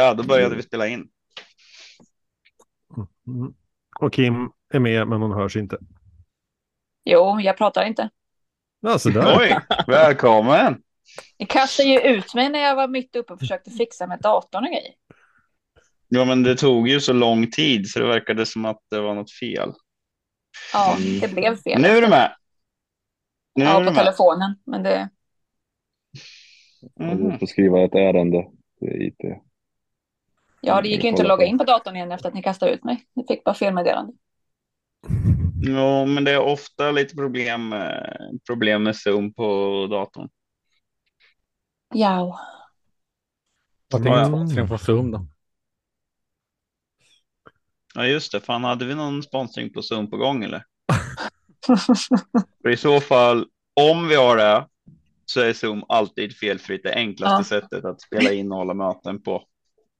Ja, då började vi spela in. Mm. Och Kim är med, men hon hörs inte. Jo, jag pratar inte. Ja, så där. Oj, välkommen! Ni kastade ju ut mig när jag var mitt uppe och försökte fixa med datorn och grejer. Ja, men det tog ju så lång tid så det verkade som att det var något fel. Ja, det blev fel. Nu är du med. Nu ja, är på telefonen. Men det... Jag Mhm. får skriva ett ärende till IT. Ja, det gick ju inte att logga in på datorn igen efter att ni kastade ut mig. Ni fick bara felmeddelande. Ja, men det är ofta lite problem, eh, problem med Zoom på datorn. Ja. Vad Ja, ja. tänkte sponsring från Zoom då? Ja, just det. Fan, hade vi någon sponsring på Zoom på gång eller? För i så fall, om vi har det, så är Zoom alltid felfritt. Det enklaste sättet att spela in och hålla möten på.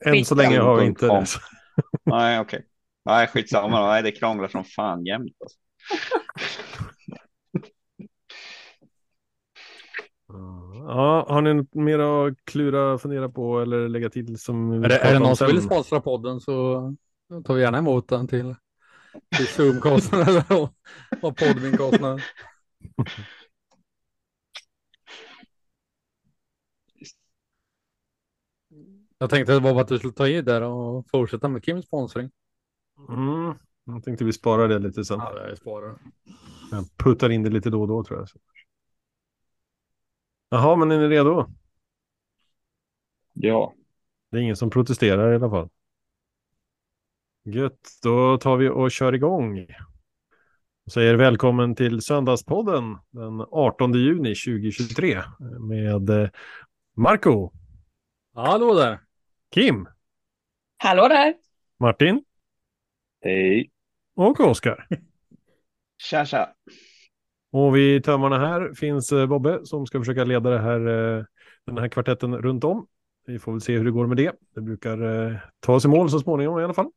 Än så länge har vi inte det. Nej, okej. Nej, skitsamma. Nej, det krånglar som fan jämt. Alltså. Ja, har ni något mer att klura, fundera på eller lägga till som Är det, är det någon som vill sponsra podden så tar vi gärna emot den till, till Zoom-kostnader och, och Podmin-kostnader. Jag tänkte det var bara att du skulle ta i där och fortsätta med Kims sponsring. Mm, jag tänkte vi sparar det lite sen. Ja, jag sparar. Jag puttar in det lite då och då tror jag. Jaha, men är ni redo? Ja, Det är ingen som protesterar i alla fall. Gött, då tar vi och kör igång. Och säger välkommen till Söndagspodden den 18 juni 2023 med eh, Marco, Hallå där! Kim, Hallå där. Martin hej. och Oskar. Tja, tja. Och vid tömmarna här finns eh, Bobbe som ska försöka leda det här, eh, den här kvartetten runt om. Vi får väl se hur det går med det. Det brukar eh, ta oss i mål så småningom i alla fall.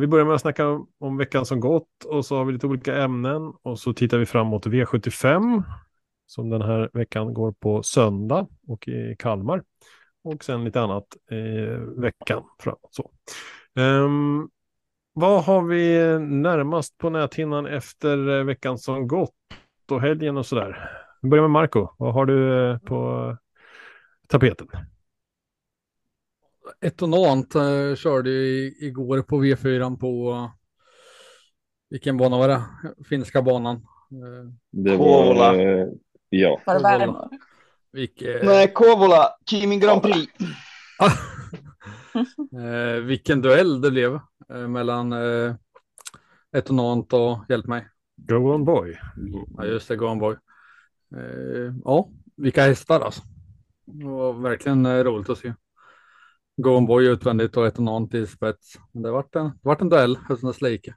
Vi börjar med att snacka om veckan som gått och så har vi lite olika ämnen och så tittar vi framåt V75 som den här veckan går på söndag och i Kalmar. Och sen lite annat eh, veckan framåt. Så. Ehm, vad har vi närmast på näthinnan efter eh, veckan som gått och helgen och sådär? Vi börjar med Marco. Vad har du eh, på tapeten? Etonant eh, körde i, igår på V4 på vilken bana var det? Finska banan. Eh, Det var, eh, ja, Var det Kouvola. Värmö? vilk, eh, Nej, Kovola, Kimi Grand Prix. eh, vilken duell det blev eh, mellan eh, Etonant och, hjälp mig, Go on boy. ja just det, Gonboy. Eh, ja, vilka hästar alltså. Det var verkligen eh, roligt att se. Gonboy utvändigt och Etonant i spets. Men Det vart en, det vart en duell, höstens like.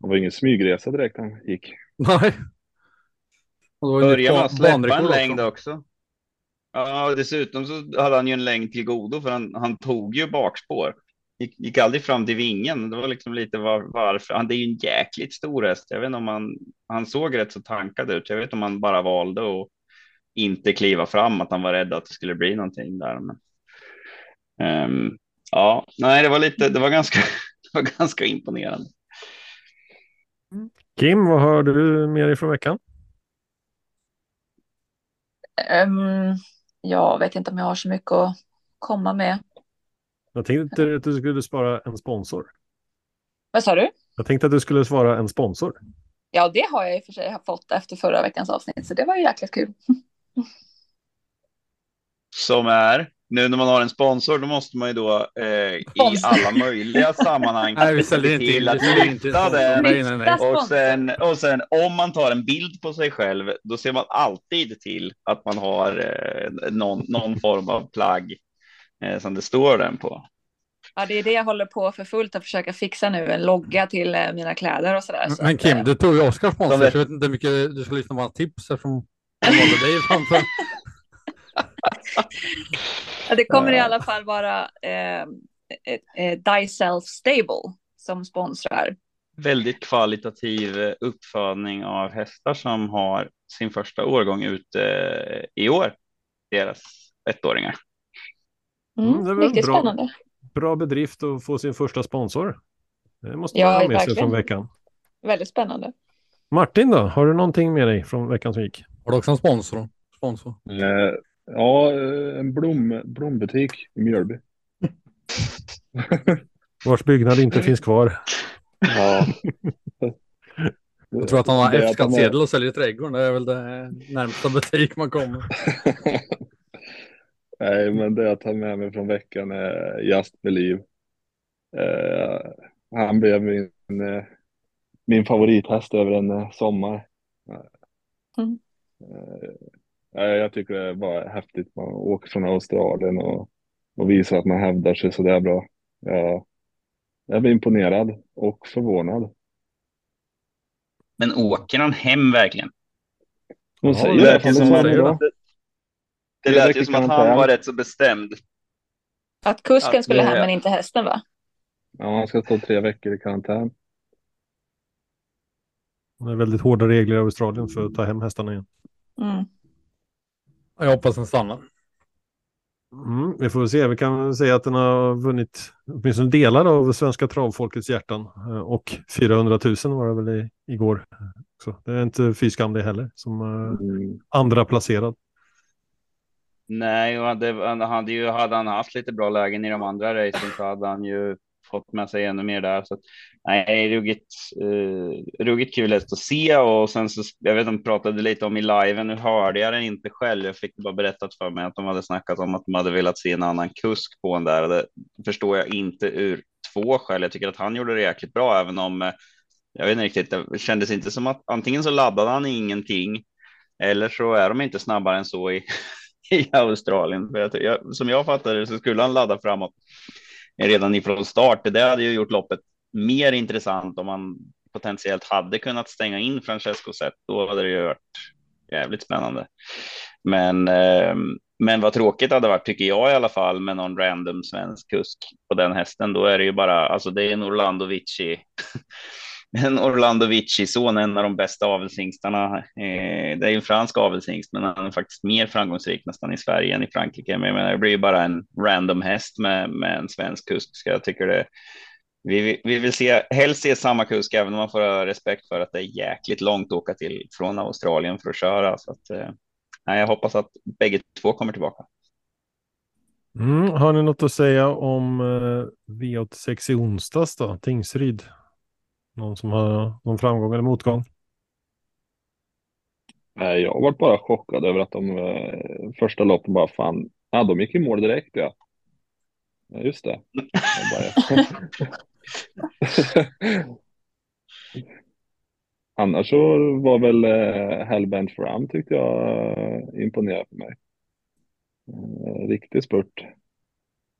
det var ingen smygresa direkt han gick. Nej. Och det var ju Börja nytt med att släppa en banrekord också. längd också. Ja, dessutom så hade han ju en längd till godo för han, han tog ju bakspår. Gick, gick aldrig fram till vingen. Det var liksom lite var, varför. Han, det är ju en jäkligt stor häst. Jag vet inte om han, han såg rätt så tankad ut. Jag vet inte om han bara valde att inte kliva fram, att han var rädd att det skulle bli någonting där. Men, ehm, ja, nej, det var lite, det var ganska, det var ganska imponerande. Kim, vad har du med dig från veckan? Ehm, jag vet inte om jag har så mycket att komma med. Jag tänkte att du skulle spara en sponsor. Vad sa du? Jag tänkte att du skulle svara en sponsor. Ja, det har jag i och för sig fått efter förra veckans avsnitt, så det var ju jäkligt kul. Som är, nu när man har en sponsor, då måste man ju då eh, i alla möjliga sammanhang Nej, vi se till att lyfta den. Och sen, och sen om man tar en bild på sig själv, då ser man alltid till att man har eh, någon, någon form av plagg eh, som det står den på. Ja, det är det jag håller på för fullt att försöka fixa nu, en logga till eh, mina kläder och sådär. Så Men att, eh, Kim, du tog ju Oskars sponsor, det- så jag vet inte hur mycket du ska lyssna på hans tips eftersom han valde dig framför. Ja, det kommer i alla fall vara eh, eh, Die Self Stable som sponsrar. Väldigt kvalitativ eh, uppfödning av hästar som har sin första årgång ute eh, i år. Deras ettåringar. Mm, Mm, riktigt bra. spännande. Bra bedrift att få sin första sponsor. Det måste Ja, man ha med sig verkligen. från veckan. Väldigt spännande. Martin då, har du någonting med dig från veckan som gick? Har du också en sponsor? sponsor? Eh, ja, eh, en blom, blombutik i Mjölby. Vars byggnad inte finns kvar. Ja. Jag tror att han har F-skattsedel och säljer trädgården. Det är väl det närmsta butik man kommer. Nej, men det jag tar med mig från veckan är Just Believe. Eh, han blev min, eh, min favorithäst över en eh, sommar. Mm. Jag tycker det var häftigt. Man åker från Australien och, och visar att man hävdar sig så där bra. Jag, jag blir imponerad och förvånad. Men åker han hem verkligen? De Ja, säger det det, lät fan, ju de som säger det. det. Det lät ju som att han var rätt så bestämd. Att kusken Att skulle det- hem men inte hästen va? Ja, man ska stå tre veckor i karantän. Det är väldigt hårda regler i Australien för att ta hem hästarna igen. Mm. Jag hoppas den stannar. Mm, vi får se. Vi kan säga att den har vunnit åtminstone delar av svenska travfolkets hjärtan. Eh, Och 400 000 var det väl i, igår. Så det är inte fy skam det heller som eh, Mm. andra placerad. Nej, och hade, han hade, ju, hade han haft lite bra lägen i de andra racen så hade han ju fått med sig ännu mer där. Så att, nej, ruggigt, eh, ruggigt kul att se och sen så, jag vet de pratade lite om i liven, nu hörde jag den inte själv. Jag fick det bara berättat för mig att de hade snackat om att de hade velat se en annan kusk på den där och det förstår jag inte ur två skäl. Jag tycker att han gjorde det jäkligt bra, även om eh, jag vet inte riktigt, det kändes inte som att antingen så laddade han ingenting eller så är de inte snabbare än så i, i Australien. För jag, jag, som jag fattade det så skulle han ladda framåt redan ifrån start. Det hade ju gjort loppet mer intressant om man potentiellt hade kunnat stänga in Francesco Zet. Då hade det ju varit jävligt spännande. Men, eh, men vad tråkigt det hade varit, tycker jag i alla fall, med någon random svensk kusk på den hästen. Då är det ju bara, alltså det är en Orlando Vici en Orlando Vici-son, en av de bästa avelshingstarna. Eh, det är ju en fransk avelshingst, men han är faktiskt mer framgångsrik nästan i Sverige än i Frankrike. Men jag menar, det blir ju bara en random häst med, med en svensk kusk. Så jag tycker det. Vi, vi vill se, helst se samma kusk, även om man får ha respekt för att det är jäkligt långt att åka till från Australien för att köra. Så att, eh, jag hoppas att bägge två kommer tillbaka. Mm, har ni något att säga om eh, V86 i onsdags då? Tingsryd? Någon som har någon framgång eller motgång? Jag varit bara chockad över att de eh, första loppen bara fan, ja de gick i mål direkt ja. ja just det. Annars så var väl eh, Hellbent Fram tyckte jag eh, imponerade på mig. Riktig spurt.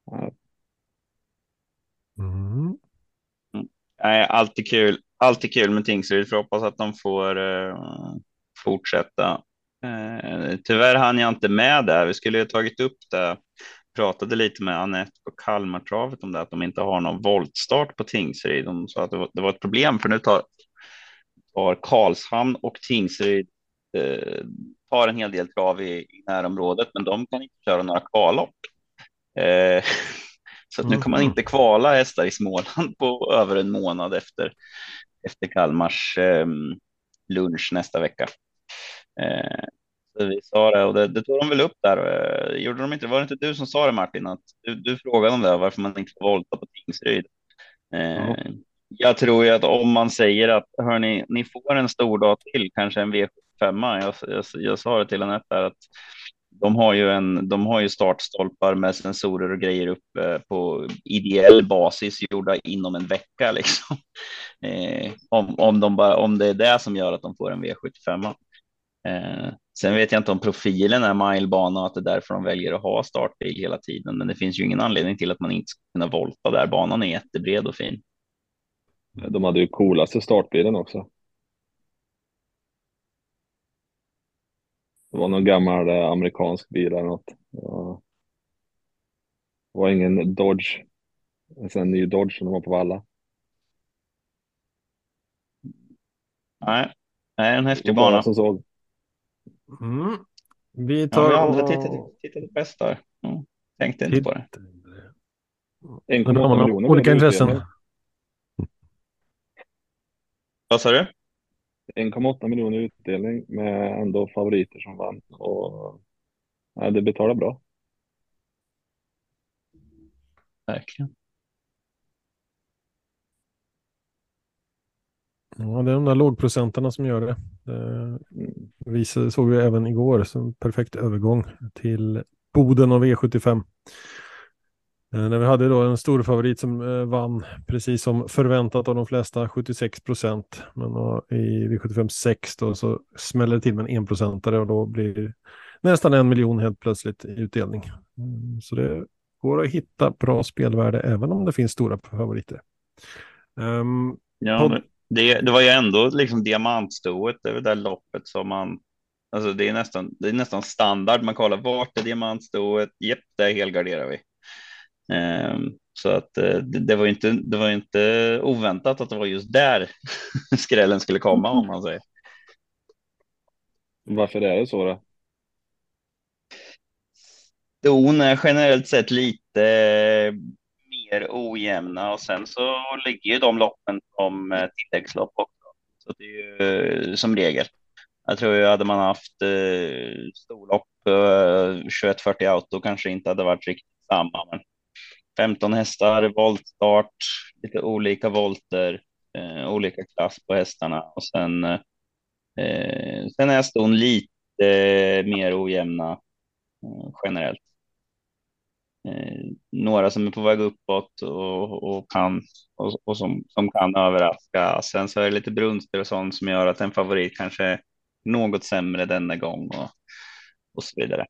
Ja, Mm. Nej, alltid kul. Alltid kul med Tingsryd. Får hoppas att de får eh, fortsätta. Eh, tyvärr hann jag inte med där. Vi skulle ju tagit upp det. Pratade lite med Anette på Kalmartravet om det, att de inte har någon voltstart på Tingsryd. De sa att det var, det var ett problem, för nu tar, tar Karlshamn och Tingsryd eh, tar en hel del trav i, i närområdet, men de kan inte köra några kvallopp. Eh, så nu kan man inte kvala hästar i Småland på över en månad efter, efter Kalmars eh, lunch nästa vecka. Eh, så vi sa det och det, det tog de väl upp där. Eh, gjorde de inte, var det inte du som sa det Martin? Att du, du frågade om det, varför man inte får volta på Tingsryd. Eh, Ja. Jag tror ju att om man säger att hörni, ni får en stor dag till, kanske en V75. Jag, jag, jag sa det till Anette där att de har ju en, de har ju startstolpar med sensorer och grejer upp på ideell basis gjorda inom en vecka liksom. Eh, om, om, de bara, om det är det som gör att de får en V75. Eh, sen vet jag inte om profilen är milebana och att det är därför de väljer att ha startbil hela tiden. Men det finns ju ingen anledning till att man inte ska kunna volta där. Banan är jättebred och fin. De hade ju coolaste startbilen också. Det var någon gammal eh, amerikansk bil eller något. Ja. Det var ingen Dodge. En ny Dodge som de har på Valla. Nej, det är en häftig var bana. som såg. Mm. Vi Ja, tar vi har aldrig och- tittat, tittat på hästar. Mm. Tänkte inte på det. Men 1,8 har man miljoner. olika intressen. Vad sa du? 1,8 miljoner i utdelning med ändå favoriter som vann. Och, ja, det betalar bra. Verkligen. Ja, det är de där lågprocentarna som gör det. det vi såg vi även igår som perfekt övergång till Boden och V75. Eh, När vi hade då en stor favorit som eh, vann precis som förväntat av de flesta 76 procent. Men då i V75 6 då så smäller det till med en enprocentare och då blir nästan en miljon helt plötsligt i utdelning. Mm, Så det går att hitta bra spelvärde även om det finns stora favoriter. Ehm, Ja, det, det var ju ändå liksom diamantstoet, det är väl det loppet som man, alltså det är nästan, det är nästan standard. Man kollar vart är diamantstoet? Jepp, där helgarderar vi. Ehm, så att eh, det, var ju inte, det var inte oväntat att det var just där skrällen skulle komma om man säger. Varför är det så då? Ston är generellt sett lite eh, mer ojämna och sen så ligger ju de loppen som eh, tilläggslopp också. Så det är ju som regel. Jag tror ju hade man haft eh, storlopp, eh, 2140 auto kanske inte hade varit riktigt samma. Men 15 hästar, voltstart, lite olika volter, eh, olika klass på hästarna och sen, eh, sen är ston lite mer ojämna eh, generellt. Eh, några som är på väg uppåt och, och kan och, och som, som kan överraska. Sen så är det lite brunster och sånt som gör att en favorit kanske är något sämre denna gång och, och så vidare.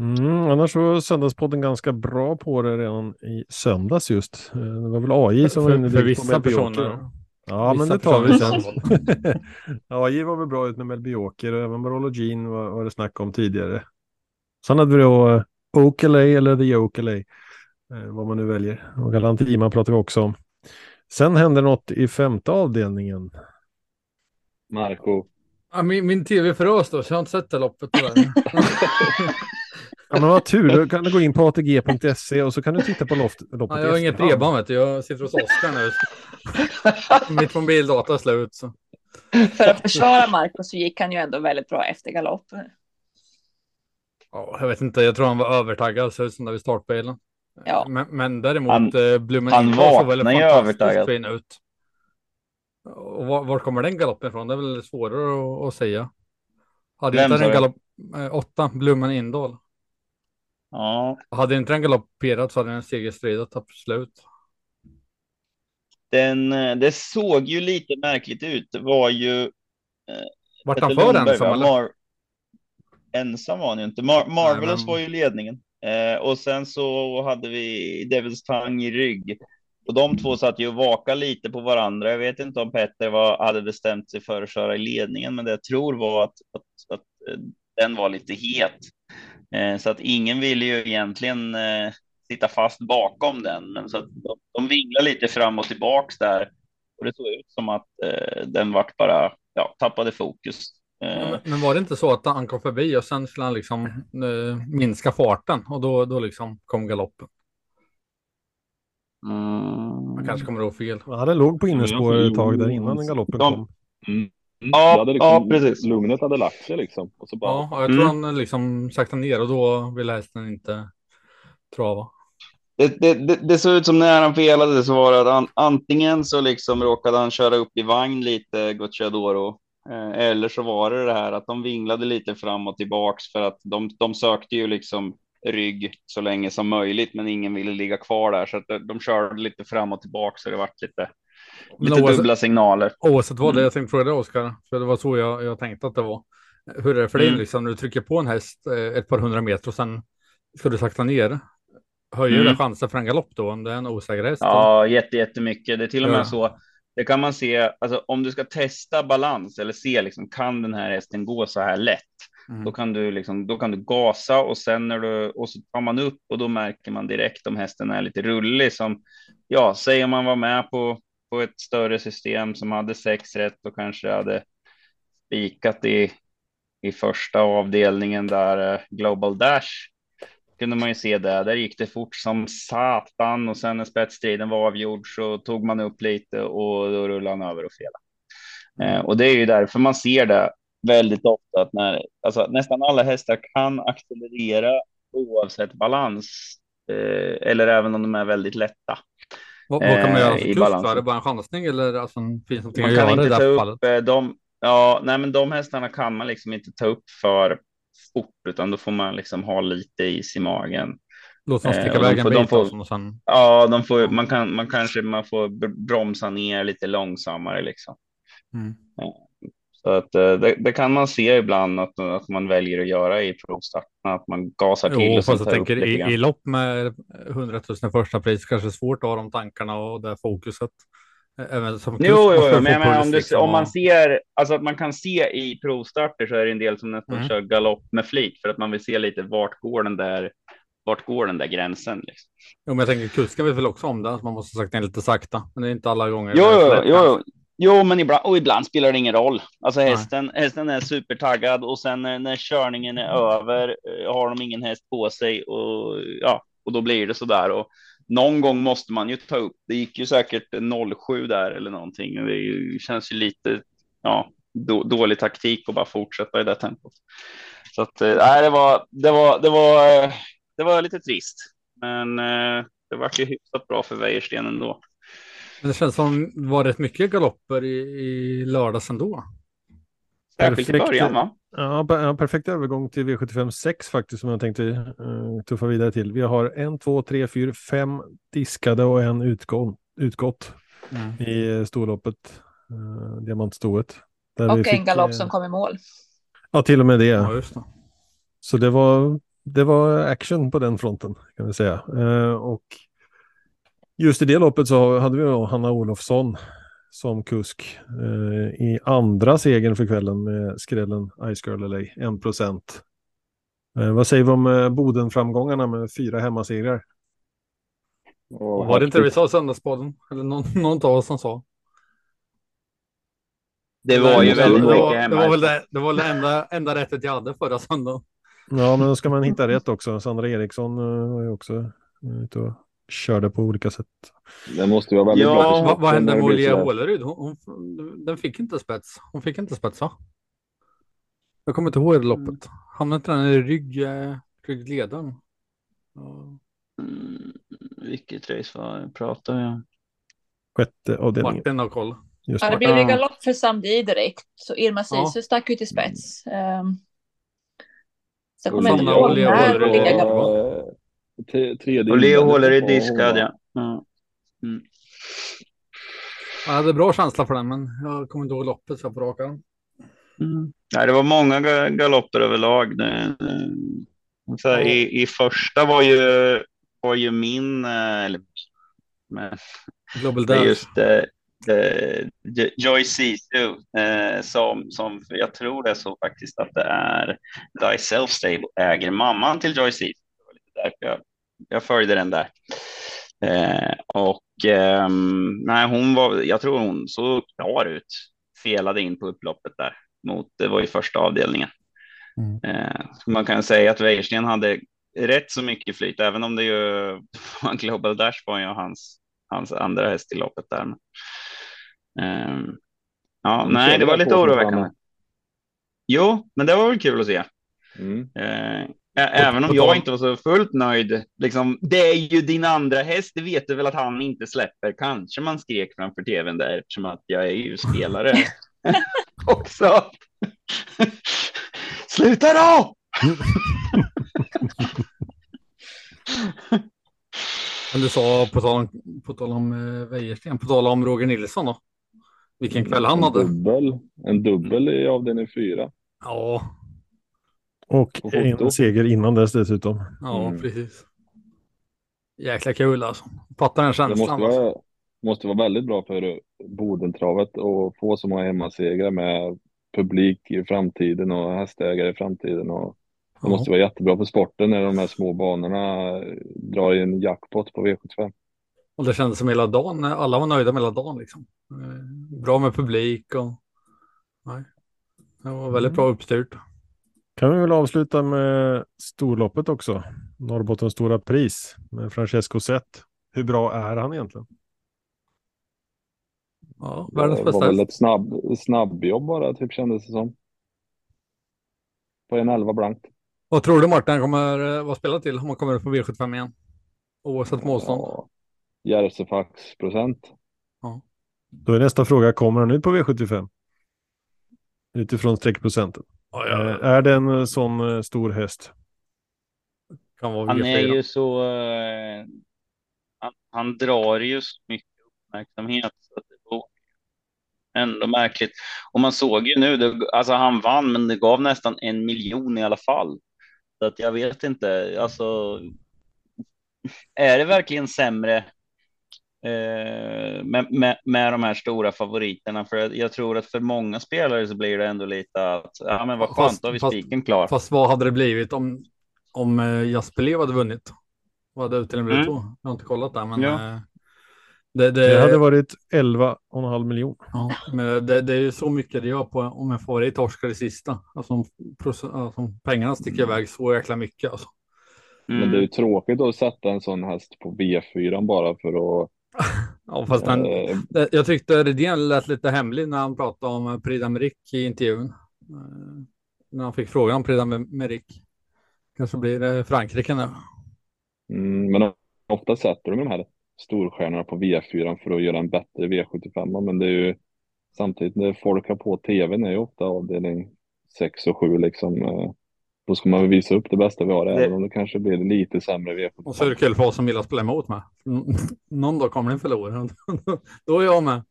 Mm, annars var Söndagspodden ganska bra på det redan i söndags just. Eh, Det var väl AI som var För, inne för vissa personer. Ja, men vissa det tar vi sen. AI var väl bra ut med Melby Åker och även Barolo Jean var, var det snack om tidigare. Sen hade vi då eh, Oakley eller The Oakley, eh, vad man nu väljer. Och Galantima pratar vi också om. Sen hände något i femte avdelningen. Marco. Ja, min, min tv frös då, så jag har inte sett det loppet. tyvärr. Ja, men vad tur, då kan du gå in på atg.se och så kan du titta på loft, loppet Ja, jag har inget bredband vet du, jag sitter hos Oskar nu. Mitt mobildata är slut. Så. För att försvara Marcus så gick han ju ändå väldigt bra efter galopp. Ja, jag vet inte, jag tror han var övertaggad, så ut som där vid startbilen. Ja. Men, men däremot, Han- eh, Blummen han vaknar ju fantastiskt övertaggad. fin ut. Och var, var kommer den galoppen ifrån? Det är väl svårare att, att säga. Hade Vem inte den galopp... Eh, åtta, Blummen Indahl. Ja, Hade inte den galopperat så hade den segerstridat absolut. den, eh, det såg ju lite märkligt ut. Det var ju Vart han för ensam eller? Mar- ensam var han ju inte. Mar- Marvelous men- var ju ledningen. Eh, och sen så hade vi Devils Tang i rygg. Och de två satt ju och vakade lite på varandra. Jag vet inte om Petter var, hade bestämt sig för att köra i ledningen, men det jag tror var att, att, att eh, den var lite het. Eh, så att ingen ville ju egentligen eh, sitta fast bakom den, men så att de, de vinglade lite fram och tillbaks där. Och det såg ut som att eh, den vart bara, ja, tappade fokus. Eh, Men, men var det inte så att han kom förbi och sen skulle han liksom eh, minska farten och då, då liksom kom galoppen? Mm. Man kanske kommer ihåg fel. Ja, den låg på innerspår ett tag där innan den galoppen de- kom. Mm. Ja, liksom, ja, precis. Lugnet hade lagt sig liksom. Och så bara, Ja, och jag tror Mm. han liksom saktade ner och då ville hästen inte trava. Det, det, det, det såg ut som när han felade så var det att an, antingen så liksom råkade han köra upp i vagn lite, Gocciadoro, eh, eller så var det det här att de vinglade lite fram och tillbaks för att de, de sökte ju liksom rygg så länge som möjligt, men ingen ville ligga kvar där så att de, de körde lite fram och tillbaks så det vart lite, lite oavsett- dubbla signaler. Oavsett vad, det Mm. jag tänkte fråga dig Oskar, för det var så jag, jag tänkte att det var. Hur är det för dig Mm. liksom, när du trycker på en häst eh, ett par hundra meter och sen ska du sakta ner? Höjer Mm. det chansen för en galopp då om det är en osäker häst? Ja, jätte, jättemycket. Det är till och med Ja. så. Det kan man se, alltså om du ska testa balans eller se liksom, kan den här hästen gå så här lätt? Mm. Då kan du liksom, då kan du gasa och sen när du och så tar man upp och då märker man direkt om hästen är lite rullig som ja, säg om man var med på på ett större system som hade sex rätt och kanske hade spikat i i första avdelningen där eh, Global Dash kunde man ju se det. Där gick det fort som satan och sen när spetsstriden var avgjord så tog man upp lite och då rullade han över och felade. Eh, och det är ju därför man ser det väldigt ofta att när alltså, nästan alla hästar kan accelerera oavsett balans eh, eller även om de är väldigt lätta. Vad, vad kan man göra Eh, för i kust? balansen. Är det bara en chansning eller alltså, finns det någonting Man att göra i det här fallet? eh, de, ja, nej, men de hästarna kan man liksom inte ta upp för fort, utan då får man liksom ha lite is i magen. Låt dem eh, sticka de iväg en får- de bit får- och sen... Ja, de får, man kan, man kanske man får br- bromsa ner lite långsammare liksom. Mm. Så att eh, det, det kan man se ibland att, att man väljer att göra i provstarterna, att man gasar till Jo, och fast jag tänker i, i lopp med 100 000 i första pris kanske det är svårt att ha de tankarna och det fokuset. Även som Jo, jo, jo, men puls om, du, liksom om man och- ser, alltså att man kan se i provstarter så är det en del som nästan Mm. kör galopp med flit för att man vill se lite vart går den där, vart går den där gränsen. Liksom. Jo, men jag tänker kusken vet väl också om det. att Man måste sakta ner lite sakta. Men det är inte alla gånger. Jo, jo, jo. Jo. men ibland, och ibland spelar det ingen roll. Alltså Nej. hästen, hästen är supertaggad och sen när, när körningen är över eh, har de ingen häst på sig och ja, och då blir det så där. Och någon gång måste man ju ta upp. Det gick ju säkert 07 där eller någonting. Det ju, känns ju lite ja, då, dålig taktik att bara fortsätta i det tempot. Så att eh, nej, det var, det var, det var, eh, det var lite trist, men eh, det var ju hyfsat bra för Wäjersten ändå. Men det känns som det var rätt mycket galopper i, i lördags ändå. Särskilt i Perfekt. början va? Ja, per- ja, perfekt övergång till V75 6 faktiskt som jag tänkte uh, tuffa vidare till. Vi har en, två, tre, fyra, fem diskade och en utgång, utgått i eh, storloppet, uh, diamantstoet. Och en fick, galopp som kom i mål. Ja, till och med det. Ja, just det. Så det var, det var action på den fronten kan vi säga. Eh, och just i det loppet så hade vi då Hanna Olofsson som kusk eh, i andra segern för kvällen med skrällen Ice Girl LA, 1 procent. Eh, vad säger vi om eh, Boden-framgångarna med fyra hemmasegrar? Och Var det inte det vi sa i Söndagspodden? Eller någon, någon av oss som sa? Det var ju väldigt det mycket var, hemma. det var väl det, det var väl det enda, enda rättet jag hade förra söndagen. Ja, men då ska man hitta rätt också. Sandra Eriksson eh, var ju också eh, ute och körde på olika sätt. Det måste ju vara väldigt Ja, bra Vad, vad hände det med sådär. Håleryd? Hon, hon, den fick inte spets. Hon fick inte spets va? Jag kommer inte ihåg det loppet. Hamnade inte den i rygg, eh, ryggledaren? Ja. Mm, vilket race var pratar jag om? Sjätte avdelningen. Martin har koll. Just Ja, det det. blev ju Ja. galopp för Samdi direkt. Så Irma Ja. Sisu stack ut i spets. Um, så jag Och kommer inte Sanna ihåg när Håleryd Tredje Och Leo håller i diskad, ja. ja. Jag hade bra känsla för den, men jag kommer inte ihåg loppet så på rak arm. Mm. Nej, det var många ga- galopper överlag. Det, det, så här, i, I första var ju, var ju min, eh, eller men, Global det är Dash. just eh, eh, Jo- Joy Sisu eh, som, som jag tror det är så faktiskt att det är Die Self Stable äger mamman till Joy Sisu. Det var lite därför jag, jag följde den där. Eh, och ehm, nej, hon var, jag tror hon såg klar ut, felade in på upploppet där mot, det var i första avdelningen. Mm. Eh, man kan säga att Wäjersten hade rätt så mycket flyt, även om det ju Global Dash var ju hans, hans andra häst i loppet där. Men, ehm, ja, Du nej, det var lite oroväckande. Jo, men det var väl kul att se. Mm. Även om jag inte var så fullt nöjd. Liksom, det är ju din andra häst, det vet du väl att han inte släpper. Kanske man skrek framför tvn där eftersom att jag är ju spelare också. Sluta då! Men du sa på tal om, på tal om eh, Wäjersten, på tal om Roger Nilsson då. Vilken kväll han En hade. dubbel, en dubbel i avdelning fyra. Ja, Och en seger innan dess dessutom. ja Mm. precis. Jäkla kul alltså. Fattar den Det känslan. måste alltså. vara, måste vara väldigt bra för Bodentravet att få så många hemmasegrar med publik i framtiden och hästägare i framtiden. Och det Ja. måste vara jättebra för sporten när de här små banorna drar i en jackpot på V75. Och det kändes som hela dagen, alla var nöjda med hela dagen liksom. Eh, Bra med publik och nej. Det var väldigt bra uppstyrt. Kan vi väl avsluta med storloppet också. Norrbottens stora pris med Francesco Zet. Hur bra är han egentligen? Ja, Det världens var bästa väl häst. ett snabb, snabbjobb bara, typ kändes det som. På en 11 blankt. Vad tror du Martin han kommer eh, vara spelad till om han kommer upp på V75 igen? Oavsett motstånd. Ja, Järvsefax procent. Då är nästa fråga, kommer han ut på V75? Utifrån streckprocenten. Ja, Eh, Är det en sån eh, stor häst? kan vara Han är V4. ju så. eh, han, han drar ju så mycket uppmärksamhet. Så att det var ändå märkligt. Och man såg ju nu, det, alltså han vann, men det gav nästan en miljon i alla fall. Så att jag vet inte, alltså. Är det verkligen sämre eh, med, med, med de här stora favoriterna? För jag, jag tror att för många spelare så blir det ändå lite att, ja men vad skönt, Fast- då har vi spiken klar. Fast vad hade det blivit om, om eh, Jasper Lev hade vunnit? Vad hade utdelningen blivit Mm. då? Jag har inte kollat där, men Ja. eh, det, det, Det hade varit 11,5 miljon. ja, men det, det är ju så mycket det gör på om en favorit torskar i sista. Alltså om, alltså om pengarna sticker iväg så jäkla mycket. Alltså. Mm. Men det är ju tråkigt att sätta en sån häst på V4 bara för att... Ja, fast han, eh, det- jag tyckte Redén lät lite hemlig när han pratade om eh, Prix d'Amérique i intervjun. Eh, när han fick frågan om Prix d'Amérique. Kanske blir det Frankrike nu. mm, men ofta sätter de de här storstjärnorna på V4 för att göra en bättre V75. Men det är ju samtidigt när folk har på tvn är ju ofta avdelning 6 och 7 liksom. Eh, Då ska man väl visa upp det bästa vi har, Det- även om det kanske blir lite sämre V75. Och så är det kul för oss som vill att spela emot med. Någon dag kommer den förlora. Då är jag med.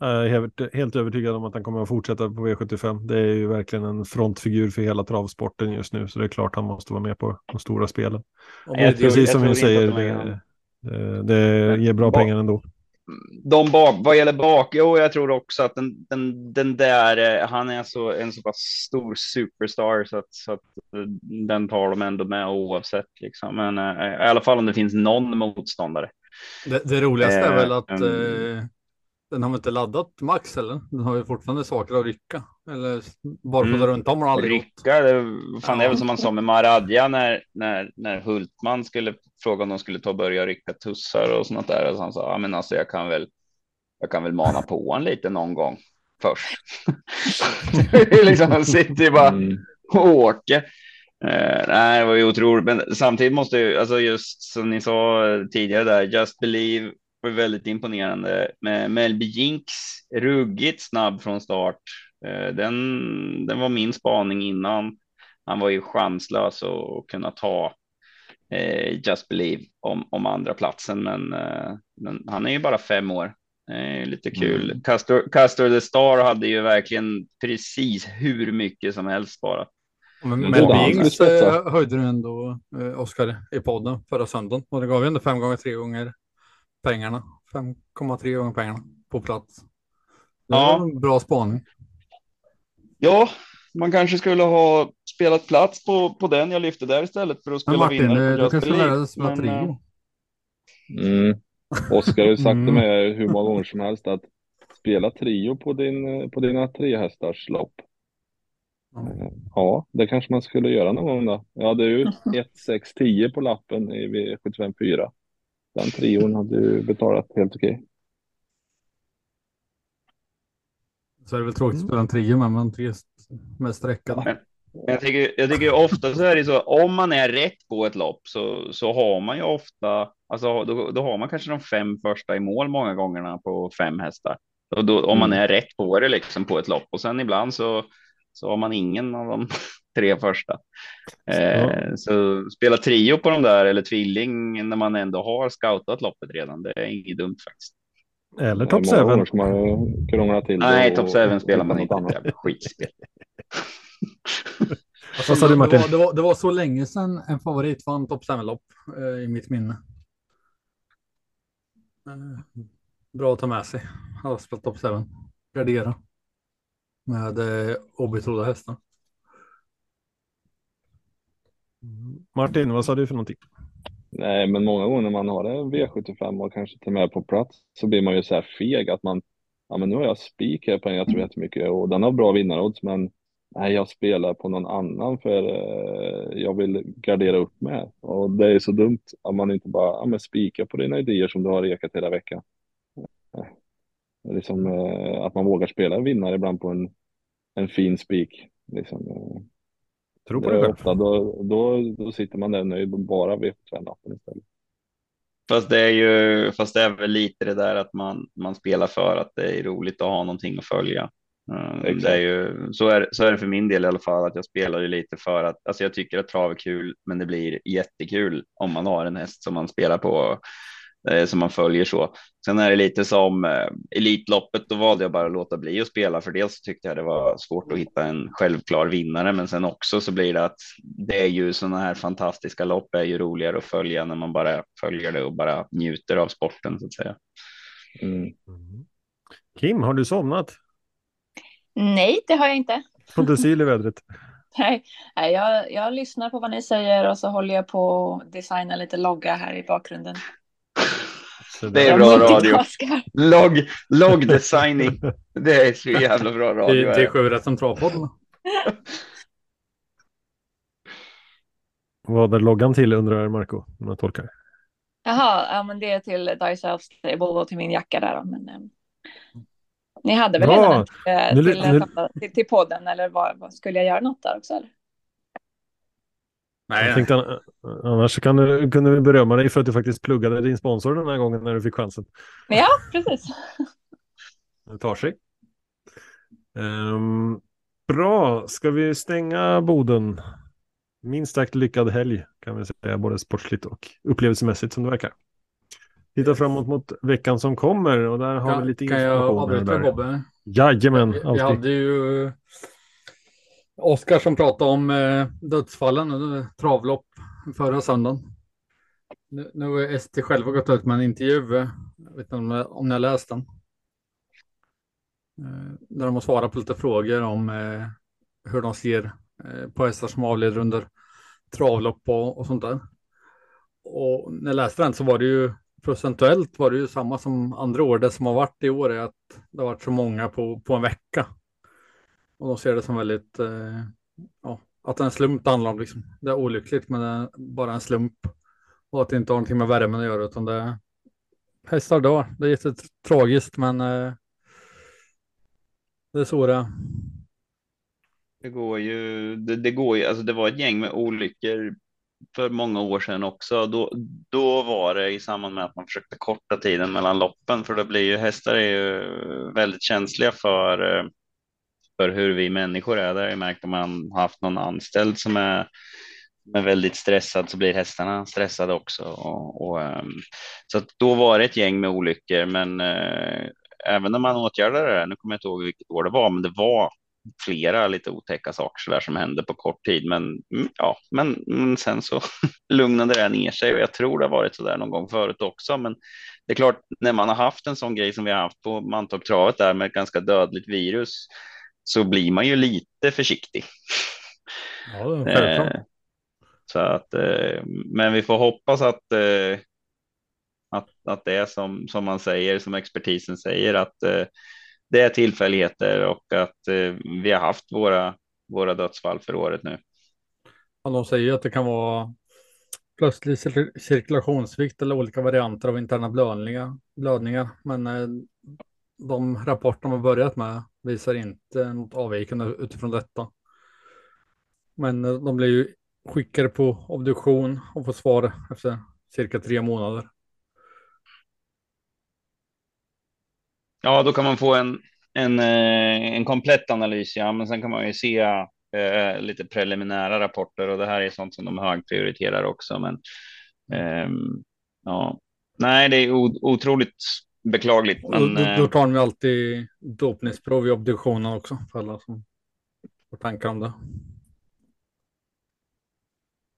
Jag är helt, övertygad om att han kommer att fortsätta på V75. Det är ju verkligen en frontfigur för hela travsporten just nu, så det är klart han måste vara med på de stora spelen. Tror- Precis som vi säger, det, det, det ger bra pengar ändå. De bak, vad gäller bak, jo, jag tror också att den, den, den där, eh, han är så, en så pass stor superstar så att, så att eh, den tar de ändå med oavsett liksom. Men eh, i alla fall om det finns någon motståndare. Det, det roligaste är väl att mm. Den har väl inte laddat max eller? Den har ju fortfarande saker att rycka. Eller barfota Mm. runt om har aldrig. Rycka, det, fan, det är väl som man sa med Maradja när, när, när Hultman skulle fråga om de skulle ta och börja rycka tussar och sånt där. Och så han sa, ja men alltså jag kan väl, jag kan väl mana på en lite någon gång först. liksom, han sitter ju bara Mm. och åker. Eh, nej, det var ju otroligt, men samtidigt måste ju, alltså just som ni sa tidigare där, Just Believe var väldigt imponerande med Melby Jinx, ruggigt snabb från start. Eh, den, den var min spaning innan. Han var ju chanslös att kunna ta eh, Just Believe om, om andra platsen, men, eh, men han är ju bara fem år. Lite kul. Mm. Castor, Castor the Star hade ju verkligen precis hur mycket som helst bara. Men Mel Bings höjde du ändå, Oskar, i podden förra söndagen. Och det gav ju ändå fem gånger tre gånger pengarna. 5,3 gånger pengarna på plats. Det Ja. en bra spaning. Ja, man kanske skulle ha spelat plats på, på den jag lyfte där istället för att spela Martin, vinnare eh, på du dig spela Men, eh, trio. Mm. Oskar har ju sagt Mm. till mig hur många gånger som helst att spela trio på, din, på dina tre hästars lopp. Ja. Ja, det kanske man skulle göra någon gång då. Jag hade ut 1, 6, 10 på lappen i V75 4. Den trion hade ju betalat helt okej. Så är det väl tråkigt att spela en trio med, men tre med sträckade. Jag tycker, jag tycker ju ofta så är det så, om man är rätt på ett lopp så, så har man ju ofta, alltså då, då har man kanske de fem första i mål många gångerna på fem hästar. Och då, om man Mm. är rätt på det liksom på ett lopp och sen ibland så, så har man ingen av de tre första. Eh, Så spela trio på de där eller tvilling när man ändå har scoutat loppet redan, det är inget dumt faktiskt. Eller många 7. gånger ska man krångla till det Nej, top 7 spelar man inte, annat. det är skitspel. Vad sa du, Martin? Det var, det, var, det var så länge sedan en favorit vann topp 7-lopp eh, i mitt minne. Eh, bra att ta med sig. Jag har spelat topp 7. Gardera. Med eh, obetrodda hästar. Martin, vad sa du för någonting? Nej, men många gånger när man har en V75 och kanske till och med på plats så blir man ju så här feg att man, ja men nu har jag spik här på en jag tror jättemycket och den har bra vinnarodds men nej, jag spelar på någon annan för eh, jag vill gardera upp med. Och det är så dumt om man inte bara, ja men spika på dina idéer som du har rekat hela veckan. Eh, liksom, eh, att man vågar spela en vinnare ibland på en, en fin spik. Liksom, eh, Tro på det dig själv. ofta, då, då, då sitter man där nöjd och bara vet lappen istället. Fast det är ju, fast det är väl lite det där att man, man spelar för att det är roligt att ha någonting att följa. Mm, det är ju, så, är, så är det för min del i alla fall, att jag spelar ju lite för att, alltså jag tycker att trav är kul, men det blir jättekul om man har en häst som man spelar på, eh, som man följer så. Sen är det lite som eh, Elitloppet, då valde jag bara att låta bli att spela, för dels tyckte jag det var svårt att hitta en självklar vinnare, men sen också så blir det att det är ju sådana här fantastiska lopp är ju roligare att följa när man bara följer det och bara njuter av sporten så att säga. Mm. Mm. Kim, har du somnat? Nej, det har jag inte. Har inte syl i vädret? Nej, nej, jag, jag lyssnar på vad ni säger och så håller jag på att designa lite logga här i bakgrunden. Så Det är bra radio. multitaskar. Logg, logg designing. Det är så jävla bra Det, radio. det är sju rätt som travpodden. Vad är loggan till undrar Marco, om jag tolkar. Jaha, ja, men det är till Die Self Stable och till min jacka där. Men, eh, ni hade väl Bra. redan Nu- eh, till, nu- till, till podden eller vad, vad, skulle jag göra något där också? Eller? Nej, Jag tänkte, an- annars kan du, kunde vi berömma dig för att du faktiskt pluggade din sponsor den här gången när du fick chansen. Ja, precis. Det tar sig. Ehm, bra, ska vi stänga Boden? Minst sagt lyckad helg kan vi säga, både sportsligt och upplevelsemässigt som det verkar. Titta framåt mot veckan som kommer och där har vi kan, lite kan jag information. avbryta. Bobbe? Jajamän, Vi, vi alltid. hade ju Oskar som pratade om eh, dödsfallen under travlopp förra söndagen. Nu, nu har ST själva gått ut med en intervju, eh, jag vet inte om, om ni har läst den. Eh, där de har svarat på lite frågor om eh, hur de ser eh, på hästar som avleder under travlopp och, och sånt där. Och när jag läste den så var det ju procentuellt var det ju samma som andra år. Det som har varit i år är att det har varit så många på, på en vecka. Och de ser det som väldigt, eh, ja, att det är en slump det handlar om liksom. Det är olyckligt men det är bara en slump. Och att det inte har någonting med värmen att göra utan det är hästar dör. Det är jättetragiskt men eh, det är så det är. Det går ju, det, det går ju, alltså det var ett gäng med olyckor för många år sedan också. Då, då var det i samband med att man försökte korta tiden mellan loppen, för det blir ju hästar är ju väldigt känsliga för, eh, för hur vi människor är. Det har jag märkt om man har haft någon anställd som är, som är väldigt stressad så blir hästarna stressade också. Och, och, ehm, så att då var det ett gäng med olyckor, men eh, även när man åtgärdade det, nu kommer jag inte ihåg vilket år det var, men det var flera lite otäcka saker så där som hände på kort tid. Men mm, ja, men, men sen så lugnade det ner sig och jag tror det har varit så där någon gång förut också. Men det är klart, när man har haft en sån grej som vi har haft på Mantorp-travet där med ett ganska dödligt virus så blir man ju lite försiktig. Ja. Eh, så att, eh, men vi får hoppas att, eh, att, att det är som, som man säger, som expertisen säger, att eh, det är tillfälligheter och att eh, vi har haft våra, våra dödsfall för året nu. Ja, de säger att det kan vara plötslig cir- cirkulationssvikt eller olika varianter av interna blödningar. blödningar. Men eh, de rapporter har börjat med visar inte något avvikande utifrån detta. Men eh, de blir ju skickade på obduktion och får svar efter cirka tre månader. Ja, då kan man få en, en, eh, en komplett analys, ja, men sen kan man ju se eh, lite preliminära rapporter och det här är sånt som de högprioriterar också. Men eh, ja, nej, det är otroligt beklagligt. Men, då, eh, då tar de ju alltid dopningsprov i obduktionen också för alla som får tankar om det.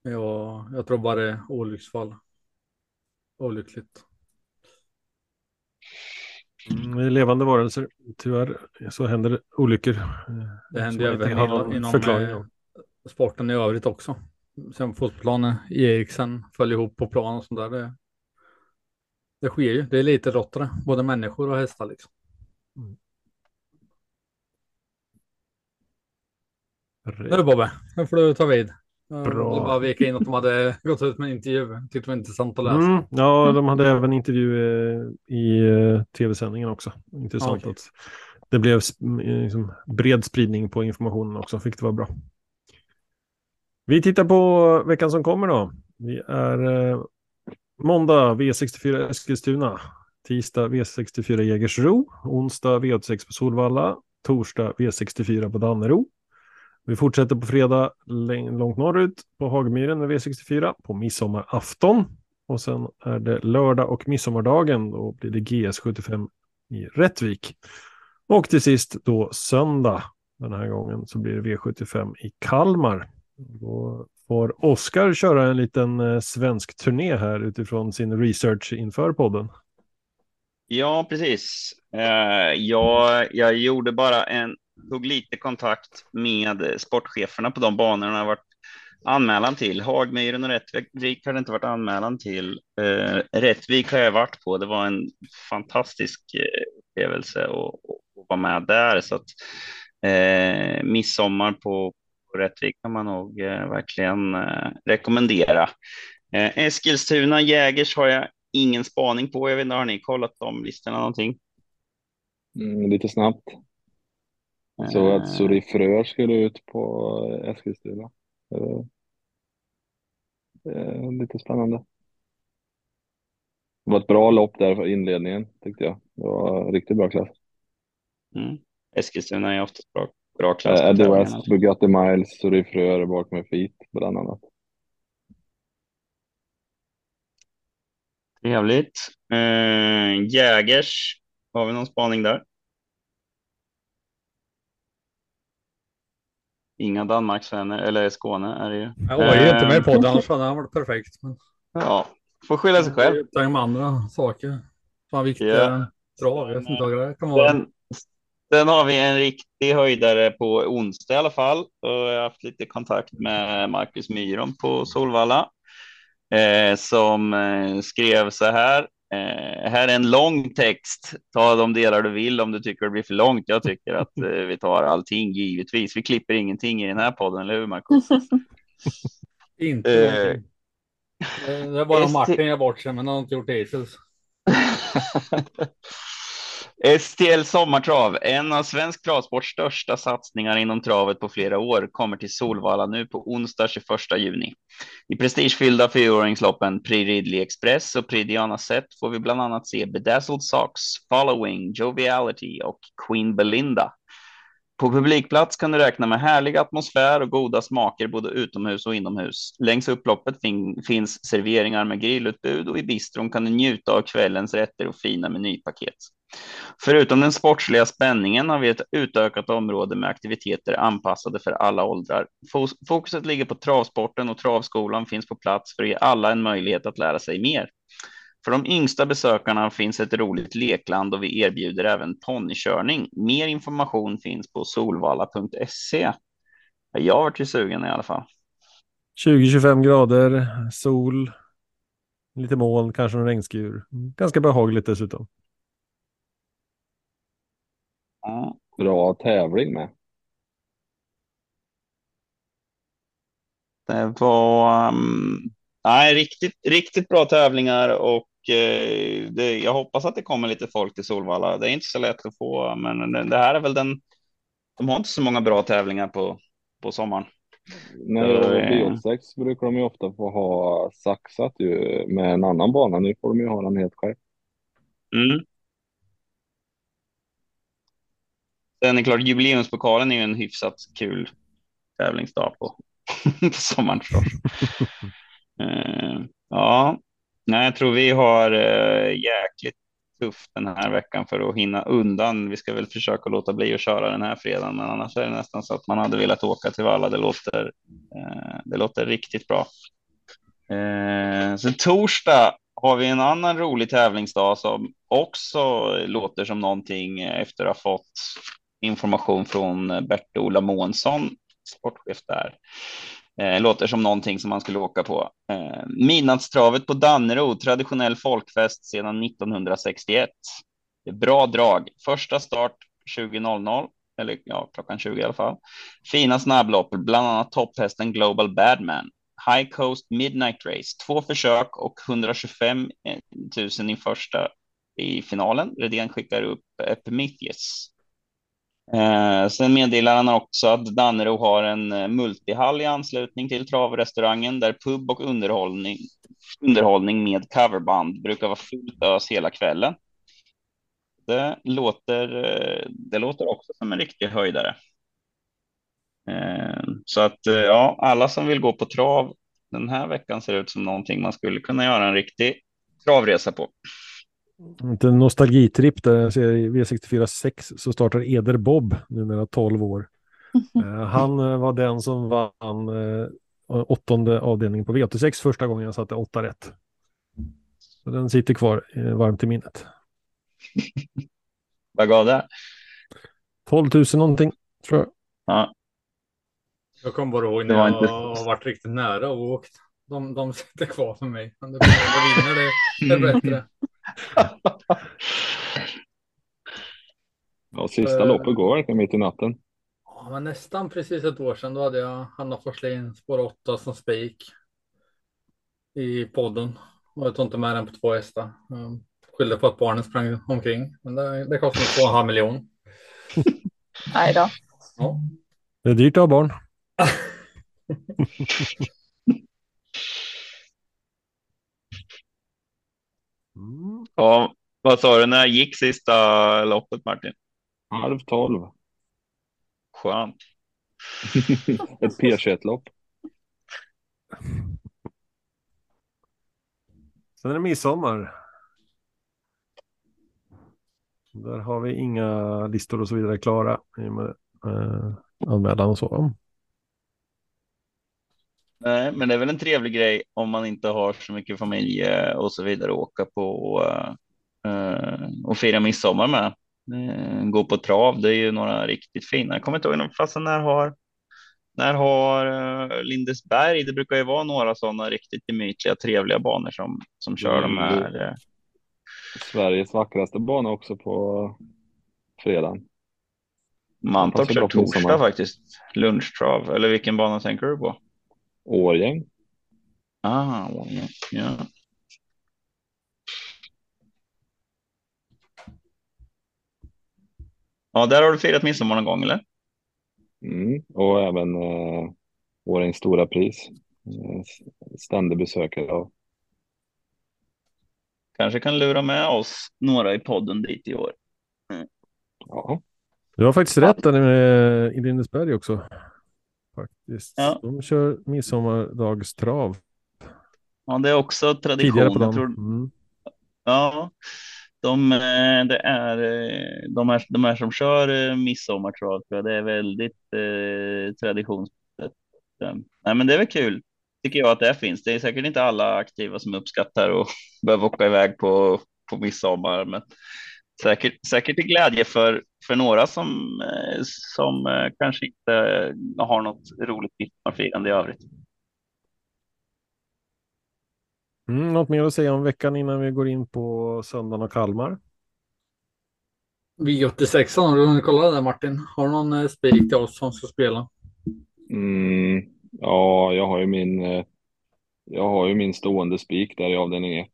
Ja, jag tror bara det är olycksfall. Olyckligt. Mm, vi är levande varelser. Tyvärr så händer det olyckor. Det händer ju även har inom, inom förklaring eh, sporten i övrigt också. Sen fotbollsplanen, Eriksen följer ihop på plan och sånt där. Det, det sker ju. Det är lite rottare, både människor och hästar liksom. Nu Bobbe, nu får du ta vid. Bra. Jag bara vika in att de hade gått ut med en intervju. Tyckte det var intressant att läsa. Mm, ja, de hade även intervju eh, i eh, tv-sändningen också. Intressant Okej. att det blev eh, liksom, bred spridning på informationen också, fick det vara bra. Vi tittar på veckan som kommer då. Vi är måndag V64 Eskilstuna, tisdag V64 Jägersro, onsdag V86 på Solvalla, torsdag V64 på Dannero. Vi fortsätter på fredag långt norrut på Hagmyren med V64 på midsommarafton. Och sen är det lördag och midsommardagen. Då blir det GS75 i Rättvik. Och till sist då söndag. Den här gången så blir det V75 i Kalmar. Då får Oskar köra en liten eh, svensk turné här utifrån sin research inför podden. Ja, precis. Eh, jag, jag gjorde bara en, tog lite kontakt med sportcheferna på de banorna har varit anmälan till. Hagmyren och Rättvik har det inte varit anmälan till. Eh, Rättvik har jag varit på. Det var en fantastisk upplevelse att, att vara med där. Så att, eh, midsommar på Rättvik kan man nog eh, verkligen eh, rekommendera. Eh, Eskilstuna, Jägers har jag ingen spaning på. Jag vet inte, har ni kollat de listorna någonting? Mm, lite snabbt. Så att Sori Fröer skulle ut på Eskilstuna. Lite spännande. Det var ett bra lopp där för inledningen tyckte jag. Det var riktigt bra klass. Mm. Eskilstuna är oftast bra, bra klass. Eh, Eddie tävlingarna. West, Bugatti Miles, Sori Fröer bak med Feet bland annat. Trevligt. Eh, Jägers, har vi någon spaning där? Inga Danmarksvänner, eller Skåne är det ju. Jag var ju inte Eh, med på det, annars hade han varit perfekt. Men Ja, får skylla sig själv. Det är med andra saker. Fan viktiga Ja. trav. Jag vet inte vad det kan vara. Sen, sen har vi en riktig höjdare på onsdag i alla fall. Och jag har haft lite kontakt med Marcus Myron på Solvalla. Eh, som eh, skrev så här. Eh, här är en lång text. Ta de delar du vill om du tycker det blir för långt. Jag tycker att eh, vi tar allting givetvis. Vi klipper ingenting i den här podden, eller hur Marcus? Inte Eh. Det är bara Martin jag bort sig, men han har inte gjort det hittills. STL Sommartrav, en av svensk travsports största satsningar inom travet på flera år, kommer till Solvalla nu på onsdag 21 juni. I prestigefyllda fyraåringsloppen Prix Ridley Express och Prix Diana Set får vi bland annat se Bedazzled Socks, Following, Joviality och Queen Belinda. På publikplats kan du räkna med härlig atmosfär och goda smaker både utomhus och inomhus. Längs upploppet fin finns serveringar med grillutbud och i bistron kan du njuta av kvällens rätter och fina menypaket. Förutom den sportsliga spänningen har vi ett utökat område med aktiviteter anpassade för alla åldrar. Fokuset ligger på travsporten och travskolan finns på plats för att ge alla en möjlighet att lära sig mer. För de yngsta besökarna finns ett roligt lekland och vi erbjuder även ponnykörning. Mer information finns på solvalla.se. Jag vart ju sugen i alla fall. 20-25 grader, sol, lite moln, kanske en regnskur. Ganska behagligt dessutom. Ja. Bra tävling med. Det var um, nej, riktigt, riktigt bra tävlingar och eh, det, jag hoppas att det kommer lite folk till Solvalla. Det är inte så lätt att få, men det, det här är väl den. De har inte så många bra tävlingar på, på sommaren. Nej, Eh. V86 brukar de ju ofta få ha saxat ju med en annan bana. Nu får de ju ha den helt själv. Mm. Sen är klart, jubileumspokalen är ju en hyfsat kul tävlingsdag på, på sommaren förstås. Eh, ja, nej, jag tror vi har uh, jäkligt tufft den här veckan för att hinna undan. Vi ska väl försöka låta bli att köra den här fredagen, men annars är det nästan så att man hade velat åka till Valla. Det låter, eh, det låter riktigt bra. Sen torsdag har vi en annan rolig tävlingsdag som också låter som någonting efter att ha fått information från eh, Bert-Ola Månsson, sportchef där. Eh, låter som någonting som man skulle åka på. Eh, midnattstravet på Dannero, traditionell folkfest sedan 1961. Det är bra drag. Första start 20.00. eller ja, klockan 20 i alla fall. Fina snabblopp, bland annat topphästen Global Badman. High Coast Midnight Race, två försök och 125 000 i första i finalen. Redén skickar upp Epimetheus. Eh, sen meddelar han också att Dannero har en eh, multihall i anslutning till travrestaurangen där pub och underhållning, underhållning med coverband brukar vara fullt ös hela kvällen. Det låter, eh, det låter också som en riktig höjdare. Eh, så att eh, ja, alla som vill gå på trav den här veckan ser ut som någonting man skulle kunna göra en riktig travresa på. En nostalgitripp där jag ser i V64 6 så startar Eder Bob, numera 12 år. Eh, Han eh, var den som vann eh, åttonde avdelningen på V86 första gången jag satte åtta rätt. Så den sitter kvar varmt i minnet. Vad gav det? 12 000 någonting tror jag. Ja, Jag kommer bara ihåg när jag inte- har varit riktigt nära och åkt. De, de sitter kvar för mig. Men det, det vinner det, det är bättre. Ja, sista Eh. loppet går verkligen mitt i natten. Ja, men nästan precis ett år sedan då hade jag Hanna Forslin spår 8 som spik i podden. Och jag tog inte med den på två hästar. Skyllde på att barnen sprang omkring. Men det, det kostade två och en halv miljon. Nej då. Ja. Det är dyrt att ha barn. Mm. ja vad sa du, när gick sista loppet Martin? Halv tolv. Skönt. Ett P21-lopp. Sen är det midsommar. Där har vi inga listor och så vidare klara i och med eh, anmälan och så. Nej, men det är väl en trevlig grej om man inte har så mycket familj eh, och så vidare att åka på eh, eh, och fira midsommar med. Gå på trav, det är ju några riktigt fina. Jag kommer inte ihåg, fastän när har när har Lindesberg, det brukar ju vara några sådana riktigt gemytliga, trevliga banor som, som kör de Mm. här. eh, Sveriges vackraste bana också på fredagen. Mantorp kör torsdag faktiskt, lunchtrav. Eller vilken bana tänker du på? Årgäng. Ah, ja, ja. Ja, där har du firat midsommar någon gång eller? Mm. Och även eh, Årängs stora pris. Eh, ständig besökare av. Kanske kan lura med oss några i podden dit i år. Ja. Du har faktiskt rätt där med, i Lindesberg också. Faktiskt. Ja. De kör midsommardagstrav Ja, det är också tradition. tidigare på dagen. tror, Mm. ja, de, eh, det är, eh, de, är, de är som kör eh, midsommartrav, det är väldigt eh, traditionsbundet. Eh, Nej, men det är väl kul, tycker jag att det finns. Det är säkert inte alla aktiva som uppskattar att behöva åka iväg på, på midsommar, men säkert, säkert till glädje för, för några som, eh, som eh, kanske inte har något roligt midsommarfirande i övrigt. Mm, något mer att säga om veckan innan vi går in på söndagen och Kalmar? V86, har du hunnit kolla där Martin? Har du någon eh, spik till oss som ska spela? Mm. Ja, jag har ju min eh, jag har ju min stående spik där i avdelning 1.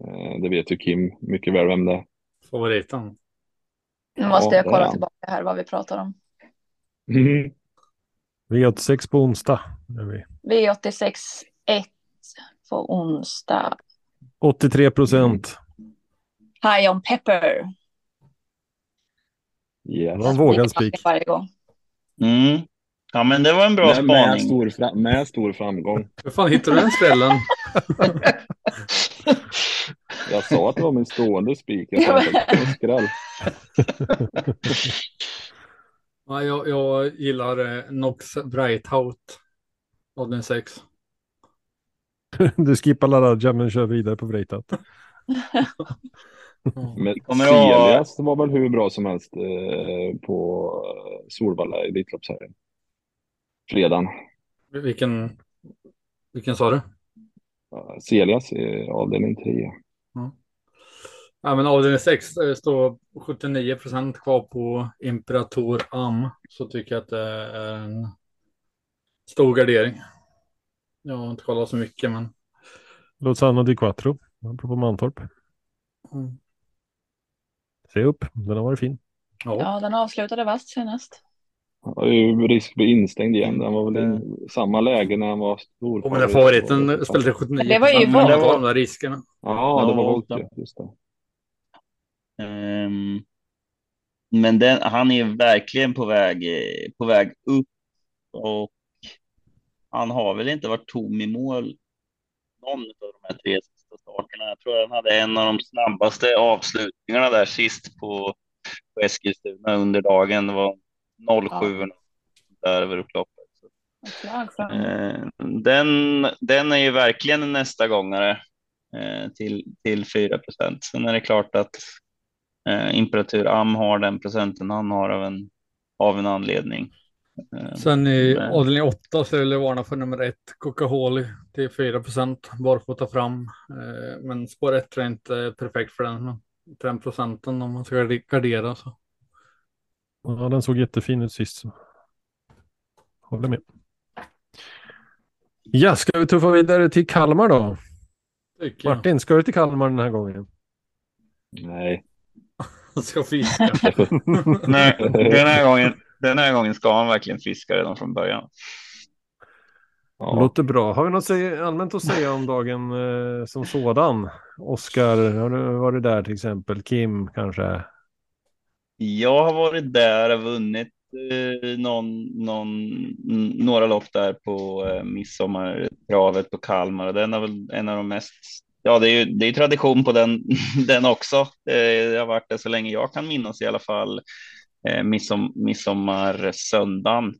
Eh, det vet ju Kim mycket väl vem det är. Favoriten? Nu måste Ja, jag kolla han. tillbaka här vad vi pratar om. Mm. V86 på onsdag. Är vi. V86 1 på onsdag. 83 procent. High on pepper. Yes. Det var en vågad Springer spik. Varje gång. Mm. Ja, men det var en bra Med, med, spaning. stor fra- med stor framgång. Hur fan hittade du den skrällen? Jag sa att det var min stående spik. Jag att det var skräll. Ja, jag, jag gillar eh, Nox Breithout. Avdelning 6. Du skippar Laradja men kör vidare på Vreitat. Men Celias var väl hur bra som helst eh, på eh, Solvalla i Elitloppshelgen. Fredagen. Vilken, vilken sa du? Celias i avdelning 3. Ja, men avdelning 6 står 79 procent kvar på Imperator Am. Så tycker jag att det är en stor gardering. Jag har inte kollat så mycket, men Lozano di Quattro, apropå Mantorp. mm. Se upp, den har varit fin. ja. Ja, den avslutade vasst senast. Det är ju risk att bli instängd igen. Den var väl i samma läge när han var stor. Och men favoriten ställde till 79 Men det var ju men det Volt. var de där riskerna. Ja, det var Volt. Just det. Ehm, men den, han är verkligen på väg, på väg upp och han har väl inte varit tom i mål någon av de här tre sista starterna. Jag tror han hade en av de snabbaste avslutningarna där sist på, på Eskilstuna under dagen. Det var 07 där över upploppet. Så, Ett slag fram. eh, den, den är ju verkligen en nästa gångare eh, till, till 4 procent. Sen är det klart att eh, Imperatur Am har den procenten han har av en, av en anledning. Eh, Sen i avdelning 8 så vill jag varna för nummer 1, Coca-Cola till 4 procent, barfota fram. Eh, Men spår 1 tror jag inte är perfekt för den. Den procenten om man ska gardera så. Ja, den såg jättefin ut sist. Håller med. Ja, ska vi tuffa vidare till Kalmar då? Martin, ska du till Kalmar den här gången? Nej. Ska fiska. Nej, den här gången, den här gången ska han verkligen fiska redan från början. Ja. Låter bra. Har vi något allmänt att säga om dagen eh, som sådan? Oskar, har du varit där till exempel? Kim kanske? Jag har varit där och vunnit eh, någon, någon, några lopp där på eh, midsommartravet på Kalmar den är väl en av de mest Ja, det är ju det är tradition på den, den också. Eh, det har varit det så länge jag kan minnas i alla fall. Eh, midsom, midsommarsöndagen.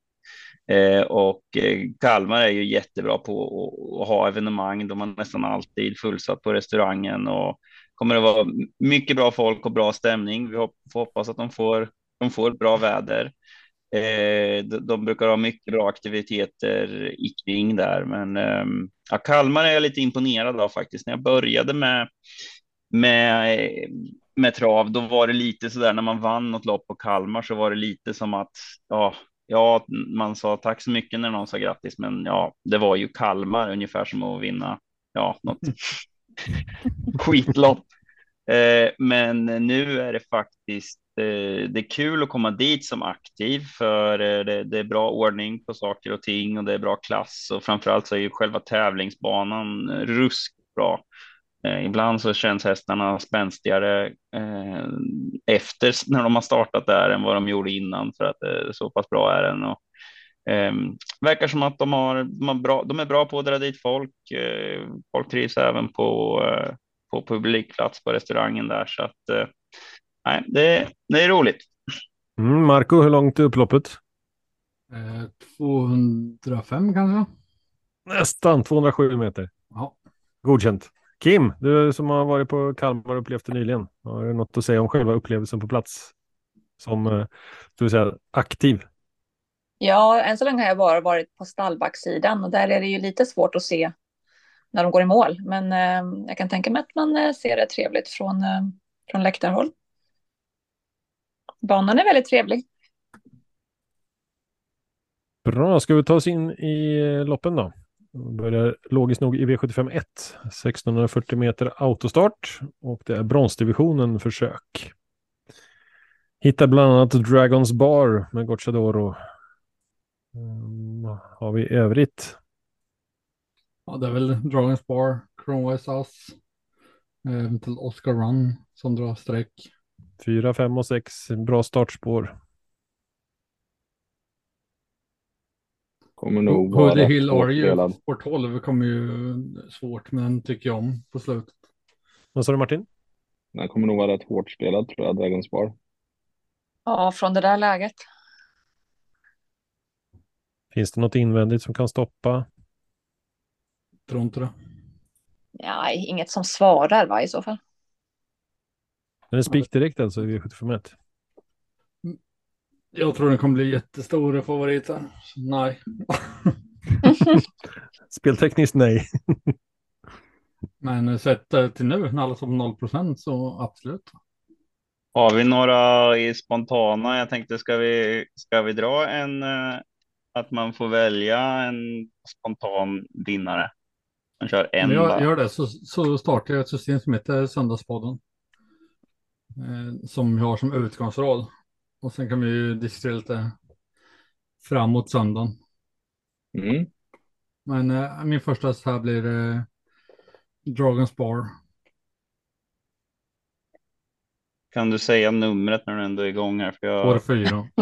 Eh, och eh, Kalmar är ju jättebra på att, att ha evenemang. De har nästan alltid fullsatt på restaurangen och kommer att vara mycket bra folk och bra stämning. Vi får hoppas att de får, de får bra väder. Eh, de, de brukar ha mycket bra aktiviteter i kring där, men ehm, ja, Kalmar är jag lite imponerad av faktiskt. När jag började med, med, med trav, då var det lite så där när man vann något lopp på Kalmar så var det lite som att ja, ja, man sa tack så mycket när någon sa grattis, men ja, det var ju Kalmar ungefär som att vinna ja, något skitlopp. Eh, men nu är det faktiskt Eh, det är kul att komma dit som aktiv för eh, det, det är bra ordning på saker och ting och det är bra klass och framförallt så är ju själva tävlingsbanan eh, ruskigt bra. Eh, ibland så känns hästarna spänstigare eh, efter när de har startat där än vad de gjorde innan för att eh, så pass bra är den. Och, eh, verkar som att de, har, de, har bra, de är bra på att dra dit folk. Eh, folk trivs även på eh, på publikplats på restaurangen där. Så att eh, nej, det, det är roligt. Mm, Marco, hur långt är upploppet? Eh, 205 kanske? Nästan 207 meter. Ja. Godkänt. Kim, du som har varit på Kalmar och upplevt det nyligen. Har du något att säga om själva upplevelsen på plats? Som eh, vi säga, aktiv. Ja, än så länge har jag bara varit på stallbacksidan och där är det ju lite svårt att se när de går i mål. Men eh, jag kan tänka mig att man eh, ser det trevligt från, eh, från läktarhåll. Banan är väldigt trevlig. Bra, ska vi ta oss in i eh, loppen då? Vi börjar logiskt nog i V75 1. 1640 meter autostart och det är bronsdivisionen försök. Hittar bland annat Dragons Bar med Gocciadoro. Mm, har vi i övrigt? Ja, det är väl Dragon's Bar, Chromewise House, eh, till Oscar Run som drar streck. 4, 5 och 6. Bra startspår. Kommer nog vara Hill Are You, spår 12 kommer ju svårt, men tycker jag om på slutet. Vad sa du Martin? Den kommer nog vara rätt hårt spelad tror jag, Dragons Bar. Ja, från det där läget. Finns det något invändigt som kan stoppa? Tror inte det. Ja, inget som svarar va i så fall. Den är spik direkt alltså i V751. Jag tror den kommer bli jättestor favorit här. Nej. Speltekniskt nej. Men sett eh, till nu när alla på 0 procent så absolut. Har vi några i spontana? Jag tänkte, ska vi, ska vi dra en, eh, att man får välja en spontan vinnare? Man kör en jag bara. gör det så, så startar jag ett system som heter Söndagspodden. Eh, som vi har som utgångsrad. Och sen kan vi ju diskutera lite framåt söndagen. Mm. Men eh, min första så här blir eh, Dragons Bar. Kan du säga numret när du ändå är igång här? För År jag... fyra.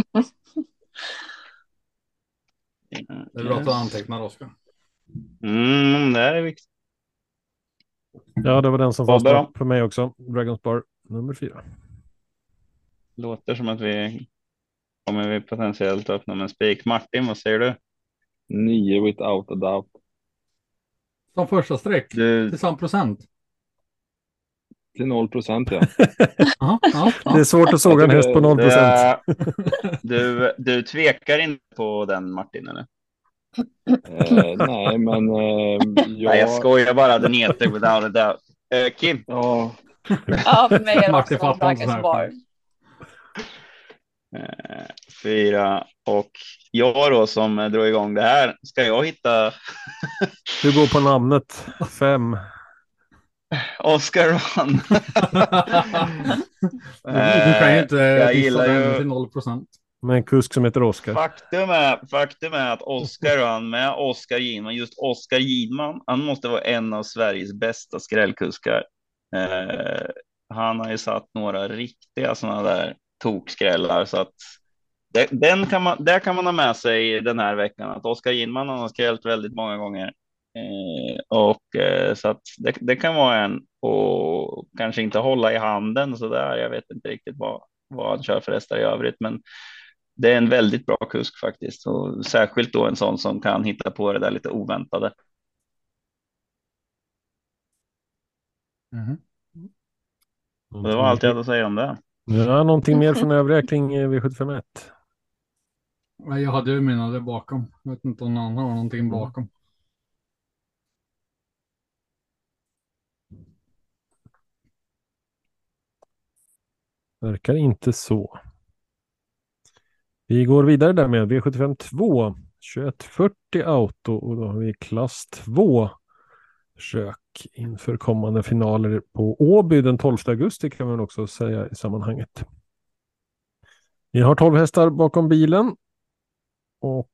Det är bra att du antecknar Oskar. Mm, det här är viktigt. Ja, det var den som Bobbe då? fastnade för mig också. Dragons Bar nummer fyra. Låter som att vi kommer vi potentiellt öppna med en spik. Martin, vad säger du? Nio without a doubt. Som första streck Du, till samma procent. Till noll procent ja. Det är svårt att såga en häst på 0 procent. du, du tvekar inte på den Martin eller? Eh, nej, men eh, jag... Nej, jag skojar bara. Den heter Without a doubt. Eh, Kim, Ja, Ja, för mig är det Martin också här. Bar. eh, fyra och jag då som eh, drog igång det här. Ska jag hitta Du går på namnet. Fem. Oscar Run? du kan ju inte jag dissa gillar ju- till noll procent. Med en kusk som heter Oskar. Faktum är, faktum är att Oscar han med Oscar Gidman, just Oscar Gidman, han måste vara en av Sveriges bästa skrällkuskar. Eh, han har ju satt några riktiga sådana där tokskrällar så att det, den kan man, där kan man ha med sig den här veckan att Oskar Ginman har skrällt väldigt många gånger. Eh, och eh, så att det, det kan vara en och kanske inte hålla i handen så där. Jag vet inte riktigt vad, vad han kör för hästar i övrigt, men det är en väldigt bra kusk faktiskt och särskilt då en sån som kan hitta på det där lite oväntade. Och det var allt jag hade att säga om det. Ja, någonting mer från övriga kring eh, V751? Nej, Jag hade ju mina där bakom. Jag vet inte om någon annan har Mm. någonting bakom. Verkar inte så. Vi går vidare där med V75 2. 2140 auto och då har vi klass 2 försök inför kommande finaler på Åby den 12 augusti kan man också säga i sammanhanget. Vi har 12 hästar bakom bilen. Och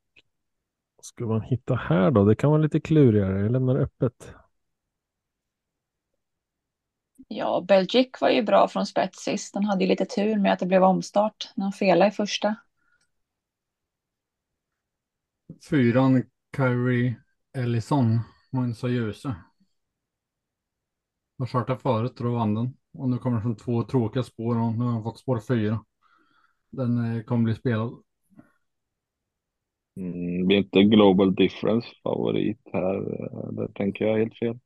vad ska man hitta här då? Det kan vara lite klurigare. Jag lämnar öppet. Ja, Belgic var ju bra från spets sist. Den hade ju lite tur med att det blev omstart när han felade i första. Fyran Kyrie Ellison, Monza Ljuse. Jag startade förut och då vann den. Och nu kommer det från två tråkiga spår och nu har han fått spår fyra. Den eh, kommer bli spelad. mm, blir inte Global Difference favorit här. Eh, Där tänker jag helt fel.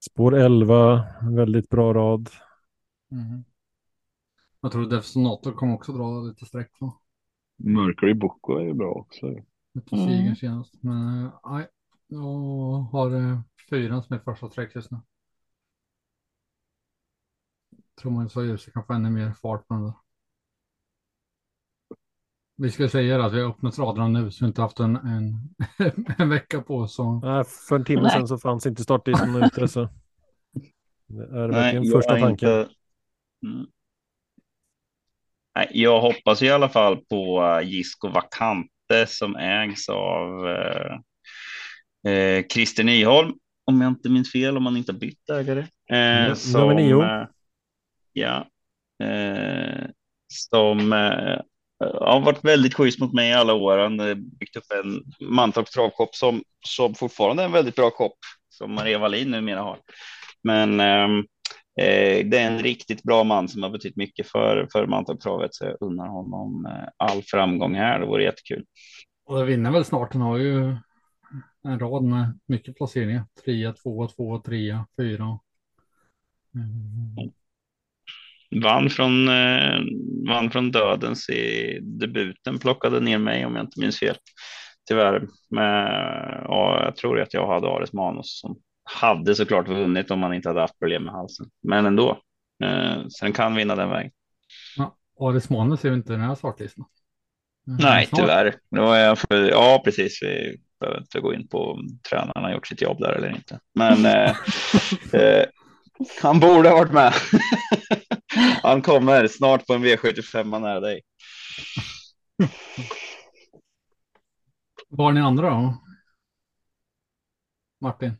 Spår 11, väldigt bra rad. Mhm. Jag tror Defsonator kommer också dra lite streck på. Mercury Boko är ju bra också. Lite Mm. segern senast. Men eh, nej, jag har eh, fyran som är första streck just nu. Tror man så ljuset kan få ännu mer fart på den där. Vi ska säga att vi har öppnat raderna nu så vi inte haft en, en, en vecka på oss. Så Nej, för en timme Nej. sedan så fanns inte startlistan ute. Så det är verkligen jag första tanken. inte- Mm. Nej, jag hoppas i alla fall på uh, Gisco Vakante som ägs av eh, eh, Christer Nyholm. Om jag inte minns fel, om han inte har bytt ägare. Eh, Ja, som, nummer nio. Eh, ja. Eh, som eh, har varit väldigt schysst mot mig i alla år. Han har byggt upp en Mantorp travkopp som, som fortfarande är en väldigt bra kopp som Maria Wallin numera har. Men ehm, eh, det är en riktigt bra man som har betytt mycket för, för Mantorp-travet så jag unnar honom eh, all framgång här. Det vore jättekul. och det vinner väl snart. Den har ju en rad med mycket placeringar. Trea, tvåa, tvåa, trea, fyra. Mm. Vann från, eh, vann från dödens i debuten, plockade ner mig om jag inte minns fel. Tyvärr, men ja, jag tror att jag hade Ares Manus som hade såklart vunnit om han inte hade haft problem med halsen, men ändå. Eh, så den kan vinna den vägen. Ja, Aris Måne ser vi inte den här startlistan. Mm, Nej, snart. tyvärr. Jag för, ja, precis. Vi behöver inte gå in på om tränaren har gjort sitt jobb där eller inte. Men eh, eh, han borde ha varit med. han kommer snart på en V75 nära dig. Var är ni andra då? Martin?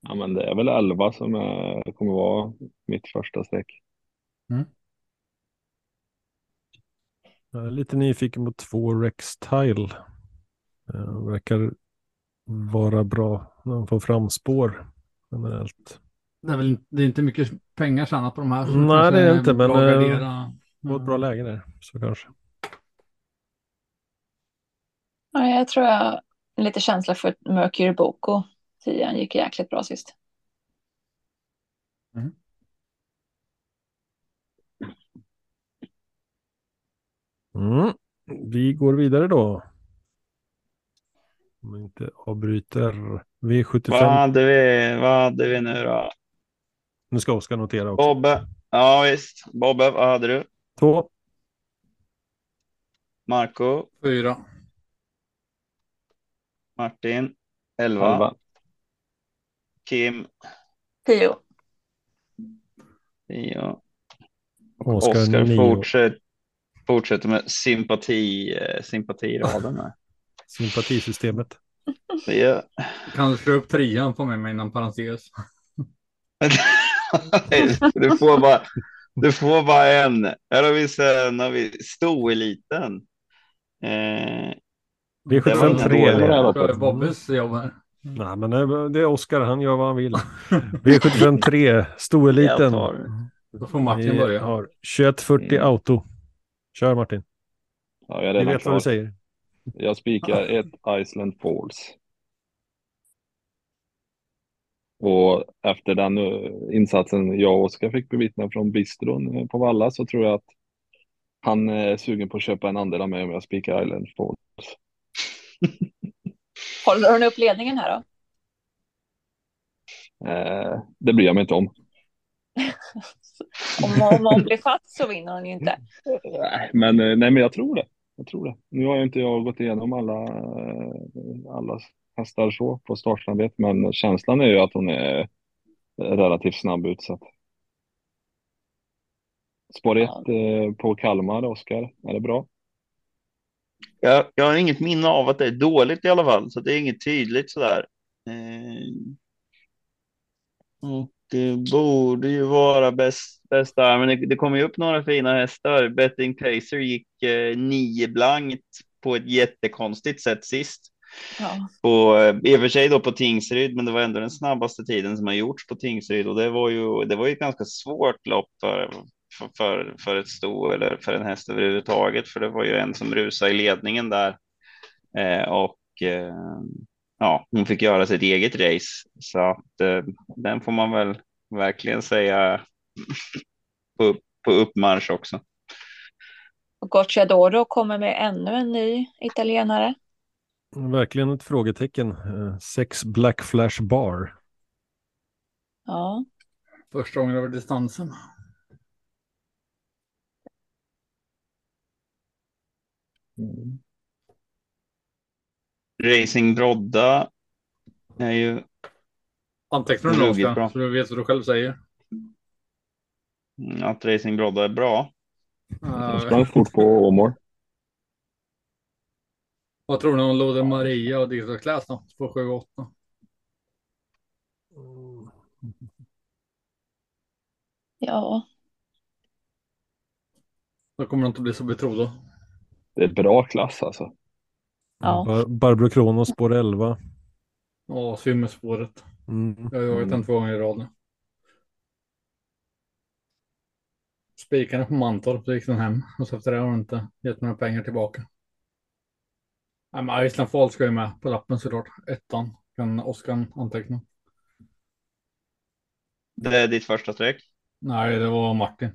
Ja, men det är väl 11 som är, kommer vara mitt första streck. Jag är lite nyfiken på två Rex Tile. Eh, verkar vara bra när man får fram spår generellt. Det är väl inte, det är inte mycket pengar tjänat på de här. så Nej, det är inte, men, eh, gardera. På ett bra läge där, så kanske. Ja, jag tror jag har lite känsla för Mercury Boko. Tian gick jäkligt bra sist. Mm. Vi går vidare då. Om vi inte avbryter V75. Vad hade vi, vad hade vi nu då? Nu ska Oskar notera också. Bobbe. Ja, visst. Bobbe, vad hade du? Två. Marco, Fyra. Martin, 11. Elva. Kim, Tio. 10. Oskar, Oskar nio. fortsätter, fortsätter med sympati, eh, sympatiraden. här. Sympatisystemet. Ja. Kan du slå upp trean på mig med innan parentes? du, får bara, du får bara en. Här har vi sen har vi stoeliten. Eh, Det var V75 inga 3. dåliga. Ja, Det är Bobbes jobb här. Nej, men det är Oskar. Han gör vad han vill. V75 3. Stoeliten. Då får Martin Vi börja. har 2140 Mm. auto. Kör Martin. Ja, jag är Vi redan vet vad du klar. säger. Jag spikar ett Iceland Falls. Och efter den eh, insatsen jag och Oskar fick bevittna från bistron eh, på Valla så tror jag att han är sugen på att köpa en andel av mig om jag spikar Island Falls. Håller hon upp ledningen här då? Eh, det bryr jag mig inte om. Om, om hon blir fast så vinner hon ju inte. Nej, men, eh, nej, men jag tror det. Jag tror det. Nu har ju inte jag gått igenom alla, eh, alla hästar så på startsamvet, men känslan är ju att hon är relativt snabb utsatt. Spår ett Ja. eh, på Kalmar, Oskar, är det bra? jag, jag har inget minne av att det är dåligt i alla fall, så det är inget tydligt sådär. Eh, och det borde ju vara bäst, bäst där, men det, det kommer ju upp några fina hästar. Betting Pacer gick eh, nio blankt på ett jättekonstigt sätt sist. Ja. På, eh, I och för sig då på Tingsryd, men det var ändå den snabbaste tiden som har gjorts på Tingsryd och det var ju, det var ju ett ganska svårt lopp för, för, för, ett sto eller för en häst överhuvudtaget, för det var ju en som rusade i ledningen där eh, och eh, ja, hon fick göra sitt eget race så att eh, den får man väl verkligen säga på, på uppmarsch också. Och Gocciadoro kommer med ännu en ny italienare. Verkligen ett frågetecken. Eh, Sex Black Flash Bar. Ja. Första gången över distansen. Racing Brodda är ju Antecknar du bra. Så du vet vad du själv säger. mm, att Racing Brodda är bra. Jag Uh, sprang fort på Åmål. Vad tror ni om Lode Maria och Class då? På 7 och 8. Ja. Då kommer de inte bli så betrodda. Det är bra klass alltså. Ja. Bar Barbro Kronos spår 11. Ja, Svimmerspåret. Mm. Jag har jagat den två gånger i rad nu. Spikarna på Mantorp, så gick den hem. Och så efter det har hon inte gett några pengar tillbaka. Nej, men Island Fall ska ju med på lappen såklart. Ettan kan Oskar anteckna. Det är ditt första streck. Nej, det var Martin.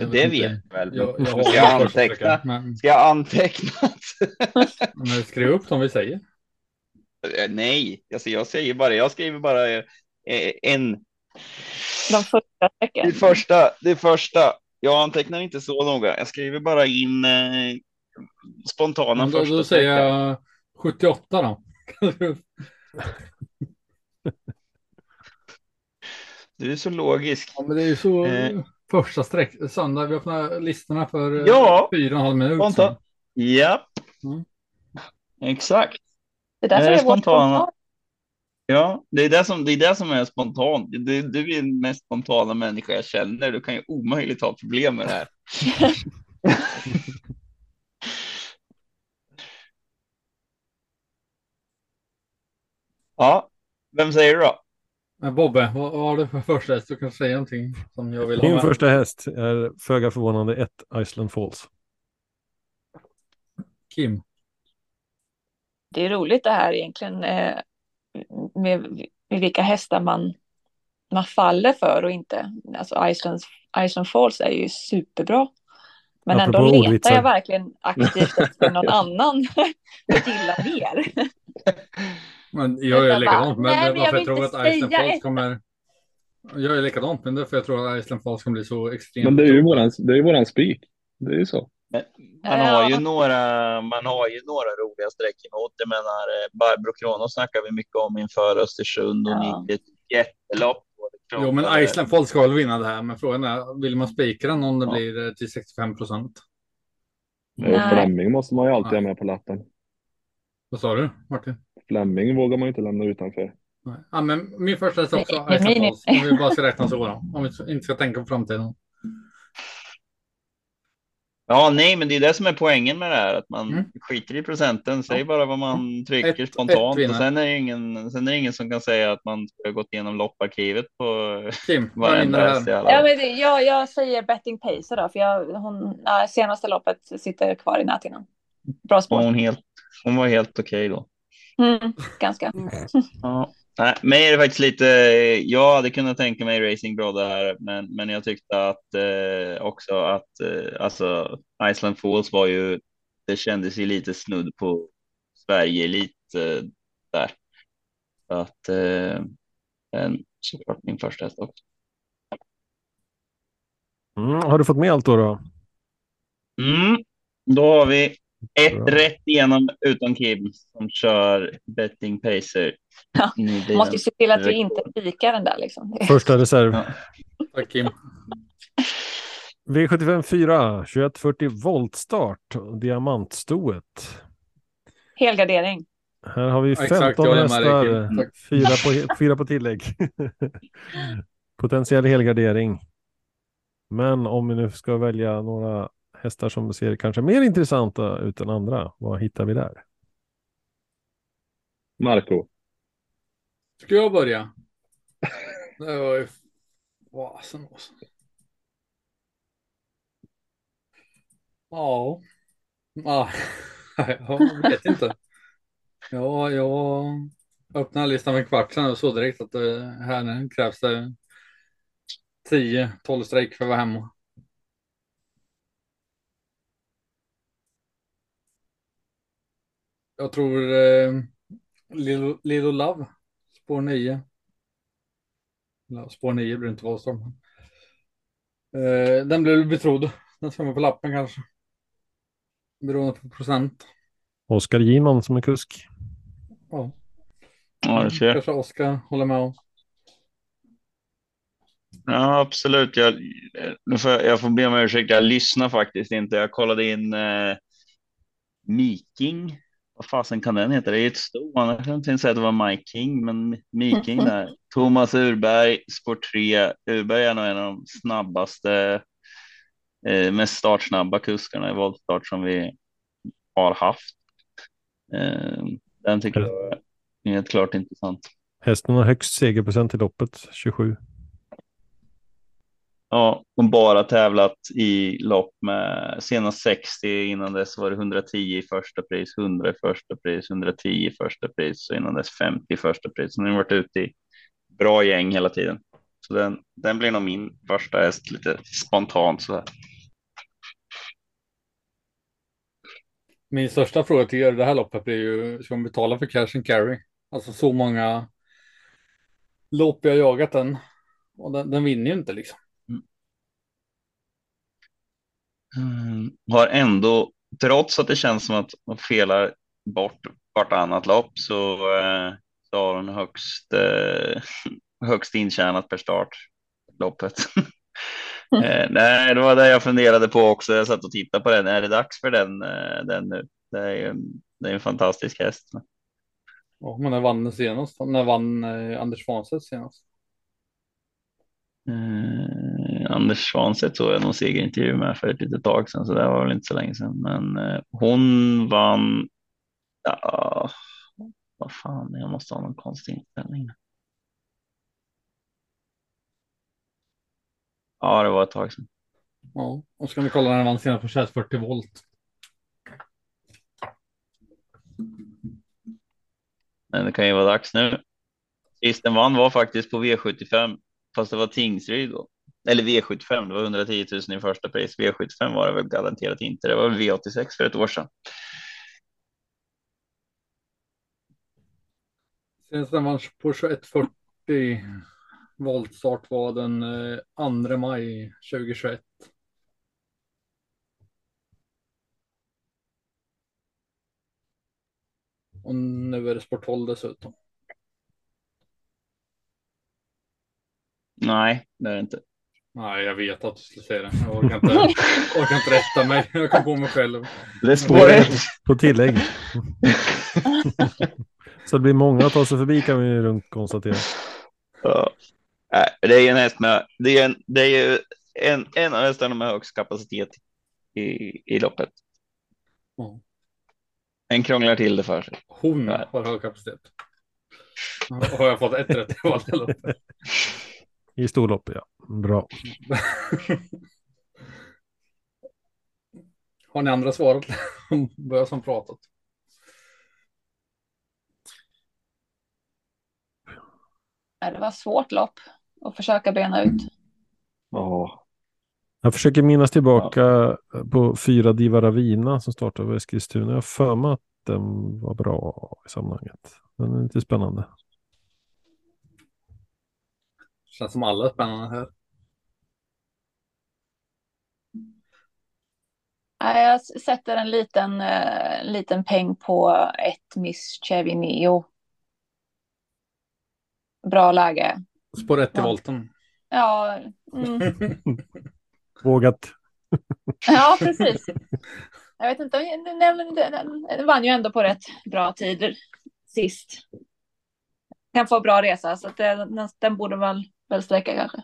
Jag det vet jag väl. Jag, jag Ska jag anteckna? Men, Ska jag anteckna? men skriv upp dem vi säger. Eh, Nej, alltså jag säger bara, jag skriver bara eh, en. De första strecken. Det första, det första. Jag antecknar inte så noga. Jag skriver bara in eh, spontana Men då, första då säger jag 78 då. Du är så logisk. ja, men det är ju så Eh. första streck. Söndag, vi öppnar listorna för eh, Ja. fyra och en halv minut Spontan. Ja, Mm. exakt. Det är därför Eh, det är vårt spontana. spontan. Ja, det är det som, det är, det som är spontant. Du, du är den mest spontana människa jag känner. Du kan ju omöjligt ha problem med det här. Ja, vem säger du då? Men Bobbe, vad, vad har du för första häst? Du kan säga någonting som jag vill ha Min med. första häst är föga förvånande ett Iceland Falls. Kim. Det är roligt det här egentligen eh, med, med vilka hästar man, man faller för och inte. Alltså Iceland, Iceland Falls är ju superbra. Men ändå Apropå letar ordvitsar. jag verkligen aktivt efter någon annan att gilla mer. Men jag är Vänta, likadant. Men Nej, varför jag tror att Iceland Falls ett. kommer... Jag är likadant, men det är för jag tror att Iceland Falls kommer bli så extremt... Men det är ju våran, det är våran spik. Det är ju så. Man har ju några, man har ju några roliga streck emot. Jag menar, eh, Barbro Kronos snackar vi mycket om inför Östersund. Hon Ja. gick ett jättelopp. och Jo, men. Iceland Falls ska väl vinna det här. Men frågan är, vill man spika den om det Ja. blir eh, till 65 procent? Fleming måste man ju alltid ha med på lappen. Vad sa du, Martin? Fleming vågar man ju inte lämna utanför. Nej. Ja, men min första är också Falls. Om vi bara ska räkna så då. Om vi inte ska tänka på framtiden. Ja, nej, men det är det som är poängen med det här. Att man Mm. skiter i procenten. Säg Ja. bara vad man trycker Ett- ett spontant. vinner. och sen är, det ingen, sen är det ingen som kan säga att man ska ha gått igenom lopparkivet på Kim, varenda häst Ja, men det, jag, jag säger betting pacer då, för jag, hon, senaste loppet sitter kvar i näthinnan. Bra spår. hon, helt, hon var helt okej då. Mm, ganska. Ja. Nej, mig är det faktiskt lite, jag hade kunnat tänka mig Racing Broad här, men, men jag tyckte att eh, också att eh, alltså Iceland Falls var ju, det kändes ju lite snudd på Sverige lite där. Så att eh, en, såklart min första häst också. Mm, har du fått med allt då? då? Mm. Då har vi ett Bra. rätt igenom utan Kim som kör betting pacer. Ja, Måste ju se till att vi inte spikar den där liksom. Första reserv. Ja. Tack Kim. V75 4, 2140 voltstart, diamantstoet. Helgardering. Här har vi Exakt, 15 jag är med dig, hästar. Tack. fyra på, fyra på tillägg. Potentiell helgardering. Men om vi nu ska välja några hästar som ser kanske mer intressanta ut än andra, vad hittar vi där? Marco. Ska jag börja? Det var ju fasen också. Ja. Ja, jag vet inte. Ja, jag öppnade listan för en kvart sedan och såg direkt att det här krävs det 10-12 strejk för att vara hemma. Jag tror eh, Lilo, Lilo Love, spår 9. Ja, spår 9 blir det inte Wahlström. Eh, den blev betrodd. Den ska på lappen kanske. Beroende på procent. Oskar Giman som är kusk. Ja, Ja, du ser. kanske Oskar håller med om. Ja, absolut. Jag, nu får jag, jag får be om ursäkt. Jag lyssnar faktiskt inte. Jag kollade in eh, Miking. Vad fasen kan den heta? Det är ett sto. Annars kan jag inte säga att det var Mike King, men Miking där. Thomas Urberg, spår 3. Urberg är nog en av de snabbaste, eh, mest startsnabba kuskarna i voltstart som vi har haft. Eh, den tycker jag är helt klart intressant. Hästen har högst segerprocent i loppet, 27. Ja, hon bara tävlat i lopp med senast 60, innan dess var det 110 i första pris, 100 i första pris, 110 i första pris och innan dess 50 i första pris. Så nu har de varit ute i bra gäng hela tiden. Så den, den blir nog min första häst lite spontant så här. Min största fråga till er i det här loppet blir ju, ska man betala för cash and carry? Alltså så många lopp jag jagat den. Och den, den vinner ju inte liksom. Mm, har ändå, trots att det känns som att de felar bort vartannat lopp så, eh, så har hon högst, eh, högst intjänat per start loppet. eh, nej, det var det jag funderade på också. Jag satt och tittade på den. Är det dags för den, eh, den nu? Det är, ju- det är en fantastisk häst. Ja, men när vann den senast? När vann Anders Svanstedt senast? Eh, Anders Svanstedt såg jag någon segerintervju med för ett litet tag sedan, så det var väl inte så länge sedan. Men eh, hon vann. Ja, vad fan, jag måste ha någon konstig inställning. Ja, det var ett tag sedan. Ja, och ska vi kolla när den vann senast på Chas 40 volt. Men det kan ju vara dags nu. Sist den vann var faktiskt på V75, fast det var Tingsryd då. Eller V75, det var 110 000 i första pris. V75 var det väl garanterat inte. Det var väl V86 för ett år sedan. Senast den vann på 2140 voltstart var den eh, 2 maj 2021. Och nu är det Sport 12 dessutom. Nej, det är det inte. Nej, jag vet att du skulle säga det. Jag orkar inte, orkar inte rätta mig. Jag kom på mig själv. Det ett. På tillägg. Så det blir många att ta sig förbi kan vi ju lugnt konstatera. Ja. Nej, det är ju en häst med, det är, en, det är ju en, en av hästarna med högst kapacitet i, i loppet. Ja. En krånglar till det för sig. Hon har hög kapacitet. Har jag fått ett rätt i varje lopp? I storlopp, ja. Bra. Har ni andra svarat? Börjar som pratat. Det var svårt lopp att försöka bena ut. Ja, Jag försöker minnas tillbaka på fyra Diva Ravina som startade på Eskilstuna. Jag har för mig att den var bra i sammanhanget. Den är lite spännande. Känns som alla är spännande här. Nej, Jag sätter en liten, eh, liten peng på ett Miss Chevy Neo. Bra läge. Spår 1 i Ja. volten. Ja, mm. Vågat. ja precis. Jag vet inte, den, den, den, den vann ju ändå på rätt bra tider sist. Kan få bra resa, så den, den borde väl, väl sträcka kanske.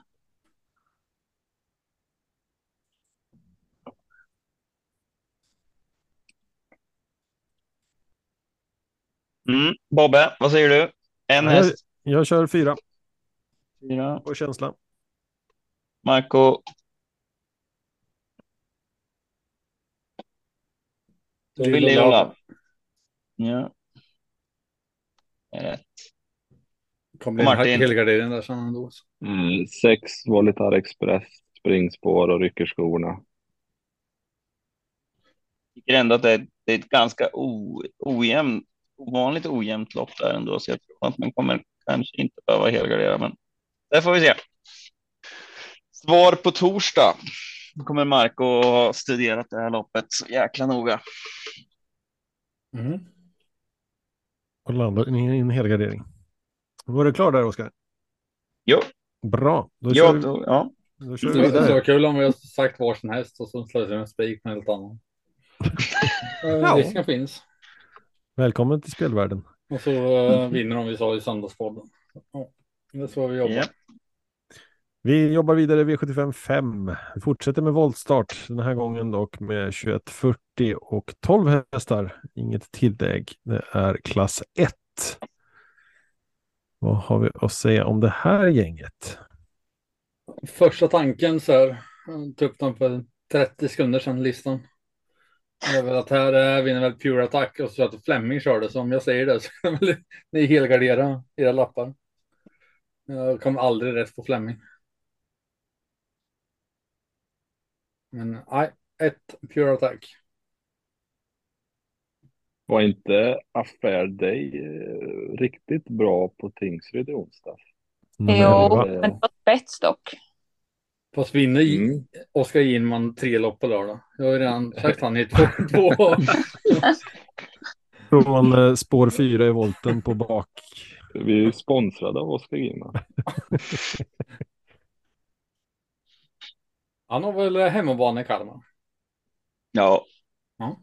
Mm. Bobbe, vad säger du? En Jag, häst, jag kör fyra fyra. på känsla. Marco, Lilla. Ja. Det är rätt. Kommer bli Och en Martin. helgardering där sen ändå. mm, sex Volitar Express, springspår och rycker skorna. tycker ändå att det är, det är ett ganska o, ojämnt, ovanligt ojämnt lopp där ändå, så jag tror att man kommer kanske inte behöva helgardera, men det får vi se. Svar på torsdag. Då kommer Marco ha studerat det här loppet så jäkla noga. Mm. Och landar i en helgardering. Var du klar där, Oskar? Jo, Bra. Då ja, kör, vi, då, ja. då kör vi Det var kul om vi har sagt varsin häst och så slår vi en spik med helt annan. Ja. ja. Risken finns. Välkommen till spelvärlden. Och så uh, vinner de vi sa i söndagspodden. Ja, det är så vi jobbar. Ja. Vi jobbar vidare i V75 5. Vi fortsätter med voltstart den här gången dock med 2140 och 12 hästar. Inget tillägg. Det är klass 1. Vad har vi att säga om det här gänget? Första tanken så här, jag tog upp den för 30 sekunder sedan listan. Det är väl att här vinner väl Pure Attack och så att Flemming körde, så om jag säger det så kan väl ni helgardera era lappar. Jag kommer aldrig rätt på Flemming. Men nej, ett Pure Attack. Var inte Affair Day eh, riktigt bra på Tingsryd i onsdags? Nummer Jo, 11. Men det var spets dock. Fast vinner Mm. mm. Oskar Ginman tre lopp på lördag. Jag har ju redan sagt han i två. två. Från eh, spår 4 i volten på bak. Vi är sponsrade av Oskar Ginman. Han har väl hemmabana i Kalmar? Ja, Ja,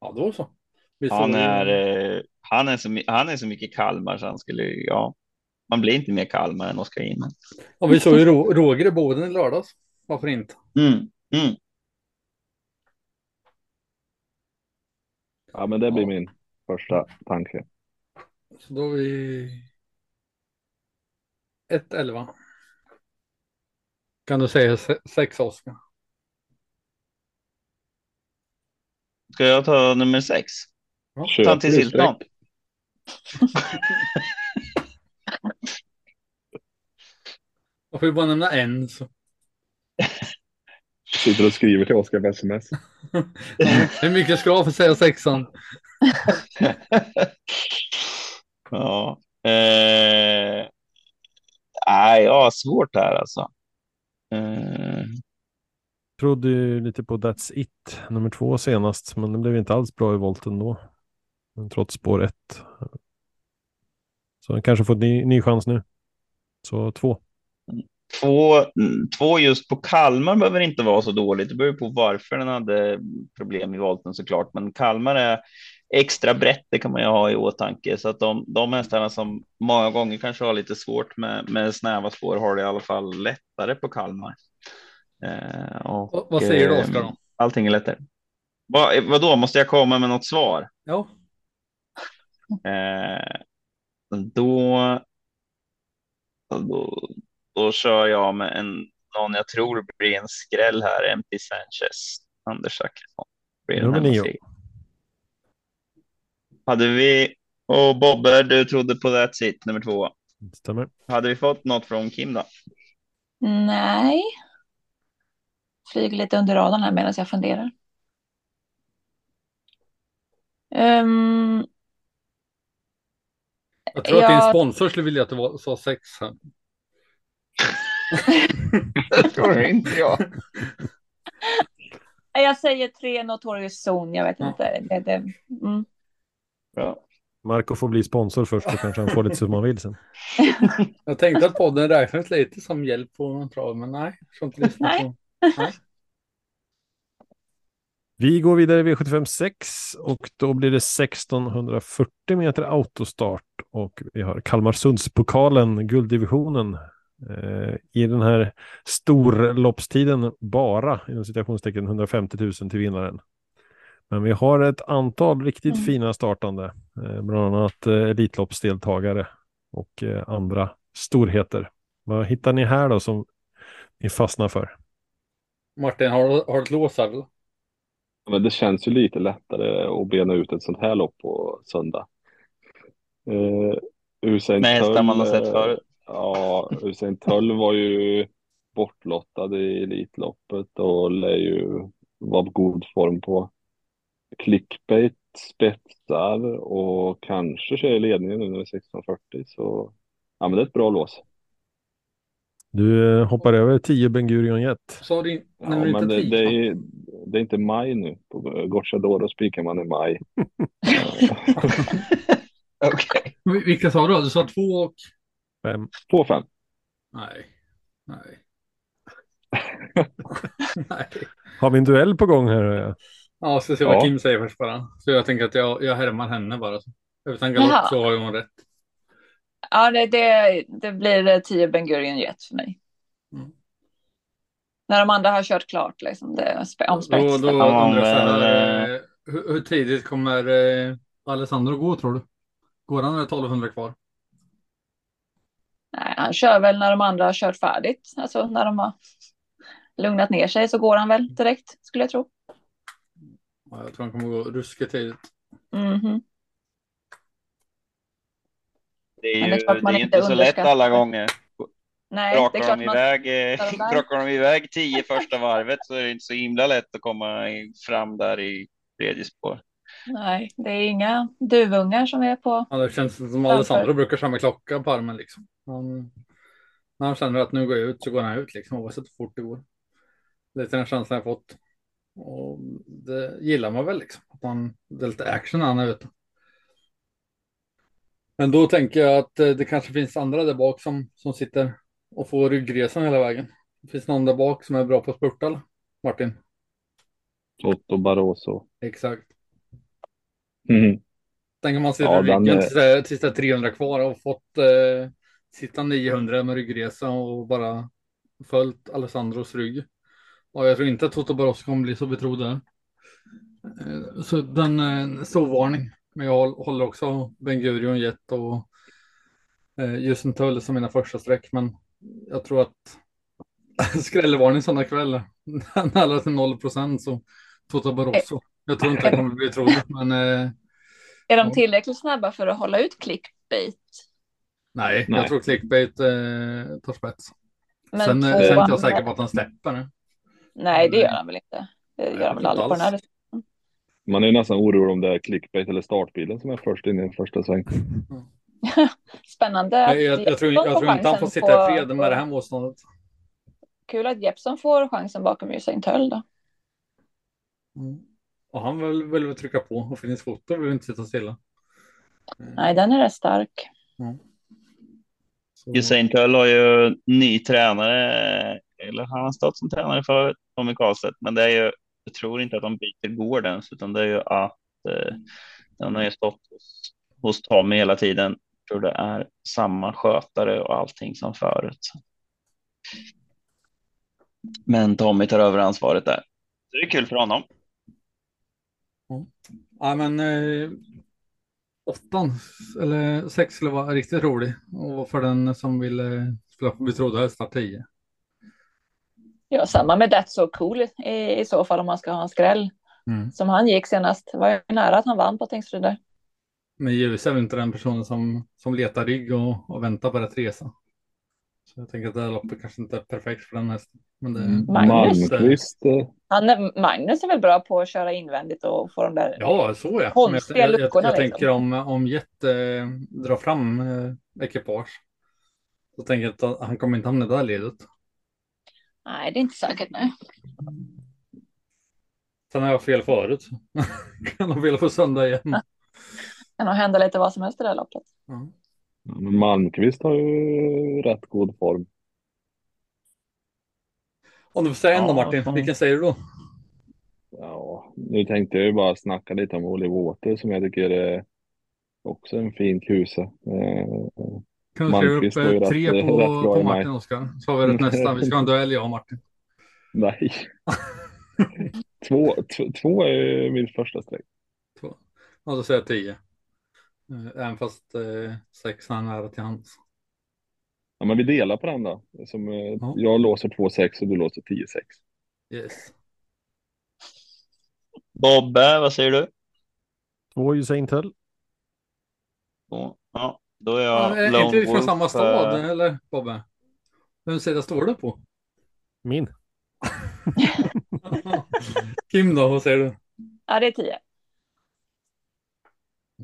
då så. Visst han är, eh, han är, så, han är så mycket Kalmar så han skulle, ja, man blir inte mer Kalmar än Oskar. Ja, vi såg ju Ro- Roger i Boden i lördags. Varför inte? Mm, mm. Ja, men det blir Ja. min första tanke. Så då är vi 1-11. Kan du säga 6 Oskar? Ska jag ta nummer sex? Köper Ta till du Silton. Jag får ju bara nämna en. Så. Sitter och skriver till Oskar på sms. Hur mycket ska jag för att säga sexan? ja. Eh, nej, jag har svårt här alltså. Eh, Trodde ju lite på That's It, nummer två senast, men det blev inte alls bra i volten då. Men trots spår ett. Så han kanske får en ny, ny chans nu. Så två. två, mm, två just på Kalmar behöver inte vara så dåligt. Det beror på varför den hade problem i volten såklart. Men Kalmar är extra brett, det kan man ju ha i åtanke. Så att de, de hästarna som många gånger kanske har lite svårt med, med snäva spår har det i alla fall lättare på Kalmar. Eh, och, Vad- vad säger du, eh, Oskar, då? Allting är lättare. Vad, vadå, måste jag komma med något svar? Ja, Eh, då, då, då kör jag med en, någon jag tror blir en skräll här, MP Sanchez, Anders Zachrisson. Nummer nio. Hade vi, och Bobbe, du trodde på That's It, nummer två. Stämmer. Hade vi fått något från Kim då? Nej. Flyger lite under radarn här medan jag funderar. Ehm, jag tror att din sponsor skulle vilja att du var, sa sex här. Det tror inte jag. jag säger tre Notorious Zone, jag vet inte. Det, det, mm. Ja. Marco får bli sponsor först, så kanske han får lite som han vill sen. Jag tänkte att podden räknas lite som hjälp på trav, men nej. Jag inte lyssna Nej. på. Nej. Vi går vidare i V75 6 och då blir det 1640 meter autostart och vi har Kalmarsundspokalen, gulddivisionen. Eh, I den här storloppstiden bara, inom citationstecken, 150 000 till vinnaren. Men vi har ett antal riktigt Mm. fina startande, eh, bland annat eh, Elitloppsdeltagare och eh, andra storheter. Vad hittar ni här då som ni fastnar för? Martin, har, du- har du ett lås här? eller? Men det känns ju lite lättare att bena ut ett sånt här lopp på söndag. Eh, Usain Med hästar man har sett eh, förut. Ja, Usain Tull var ju bortlottad i Elitloppet och lär ju vara på god form på clickbait, spetsar och kanske kör i ledningen nu när det är 1640. Så ja, men det är ett bra lås. Du eh, hoppar över 10 Ben Gurion Jet. Sa du Ja, men inte det, tio? det, är, det är inte maj nu. På Gocciadoro spikar man i maj. Okej. Vil- Vilka sa du? Du sa två och... Fem. Två fem. Nej. Nej. Nej. Har vi en duell på gång här? Ja, jag ska se vad Ja. Kim säger först bara. Så jag tänker att jag, jag härmar henne bara. Utan galopp så har hon rätt. Ja, det, det, det blir eh, 10 Ben Gurion Jet för mig. Mm. När de andra har kört klart, liksom, det är om Då, då Ja, undrar jag så här, eh, hur, hur tidigt kommer eh, Alessandro gå tror du? Går han eller 1200 kvar? Nej, han kör väl när de andra har kört färdigt. Alltså när de har lugnat ner sig så går han väl direkt, skulle jag tro. Ja, jag tror han kommer gå ruskigt tidigt. Det är Men det är ju man det är inte så lätt alla gånger. Nej, det är Brakar klart de, man... iväg, eh, de där. brakar de iväg tio första varvet så är det inte så himla lätt att komma fram där i tredje spår. Nej, det är inga duvungar som är på. Ja, det känns som Alessandro brukar köra med klocka på armen liksom. Han, när han känner att nu går jag ut så går han ut liksom oavsett hur fort det går. Lite den känslan jag fått. Och det gillar man väl liksom. Att han, det är lite action när han är ute. Men då tänker jag att eh, det kanske finns andra där bak som, som sitter och får ryggresan hela vägen. Finns någon där bak som är bra på att spurta eller? Martin? Otto Barroso. Exakt. Mm. Tänker man sitter Ja, ryggen är- det- är 300 kvar och fått eh, sitta 900 med ryggresa och bara följt Alessandros rygg. Och jag tror inte att Toto Barroso kommer bli så betrodd där. Eh, så den är en stor varning. Men jag håll- håller också Ben Gurion Jet och eh, Justin Tull som mina första streck. Men jag tror att skrällvarning sådana kvällar. När alla till 0 procent så Toto Barroso. Jag tror inte han kommer bli betrodd. Men eh, Är de Ja. tillräckligt snabba för att hålla ut clickbait? Nej, Nej. jag tror clickbait eh, tar spets. Men sen, eh, sen är inte jag säker på att han släpper nu. Nej, det gör han väl inte. Det gör han väl inte aldrig på den här. Man är nästan orolig om det är clickbait eller startbilen som är först in i första sväng. Spännande Jag, jag, jag, tror, jag tror inte han får sitta på- i fred med det här motståndet. Kul att Jeppson får chansen bakom Usain Tull då. Och han vill, vill väl trycka på och Finnish Foto vill inte sitta stilla. Nej, den är rätt stark. Så, Usain Tull har ju ny tränare, eller han har stått som tränare för Tommy Karlstedt, men det är ju, jag tror inte att de byter gård ens, utan det är ju att eh, han har ju stått hos, hos Tommy hela tiden. Jag tror det är samma skötare och allting som förut. Men Tommy tar över ansvaret där. Så det är kul för honom. Ja, men eh, åttan eller sex skulle vara riktigt rolig. Och för den som vill eh, spela på betrodda hästar 10. Ja, samma med That's So Cool i, i så fall om man ska ha en skräll. Mm. Som han gick senast. Det var ju nära att han vann på Tingsryd där. Men Ljus är väl inte den personen som, som letar rygg och, och väntar på rätt resa. Så jag tänker att det här loppet kanske inte är perfekt för den hästen. Men det, Magnus. Malmqvist. eh, Han är, Magnus är väl bra på att köra invändigt och få de där. Ja, så ja. Jag, Konstiga jag, jag, luckorna, jag liksom. tänker om, om Jet eh, drar fram eh, ekipage. Så tänker jag att han kommer inte hamna i det där ledet. Nej, det är inte säkert. Nej. Sen har jag fel förut. kan ha fel på söndag igen. Kan nog hända lite vad som helst i det här loppet. Men Malmqvist har ju rätt god form. Om du får säga en då Martin, fan. vilken säger du då? Ja, nu tänkte jag ju bara snacka lite om Oliver Water som jag tycker är också en fin kuse. Kan du Malmqvist eh, tre rätt- på, rätt på. Martin Oskar? Så har vi rätt nästa. Vi ska ha en duell jag och Martin. nej. två, två är min första streck. Två. Ja, då säger jag tio. Eh, Även fast eh, sexan är till hands. Ja, men vi delar på den då. Som, eh, Ja. Jag låser 2-6 och du låser 10-6. Yes. Bobbe, vad säger du? Två Usain Tull. Ja, då är Ja, jag är Lone inte vi från samma stad eh, eller Bobbe? Vem sida står du på? Min. Kim då, vad säger du? Ja, det är tio.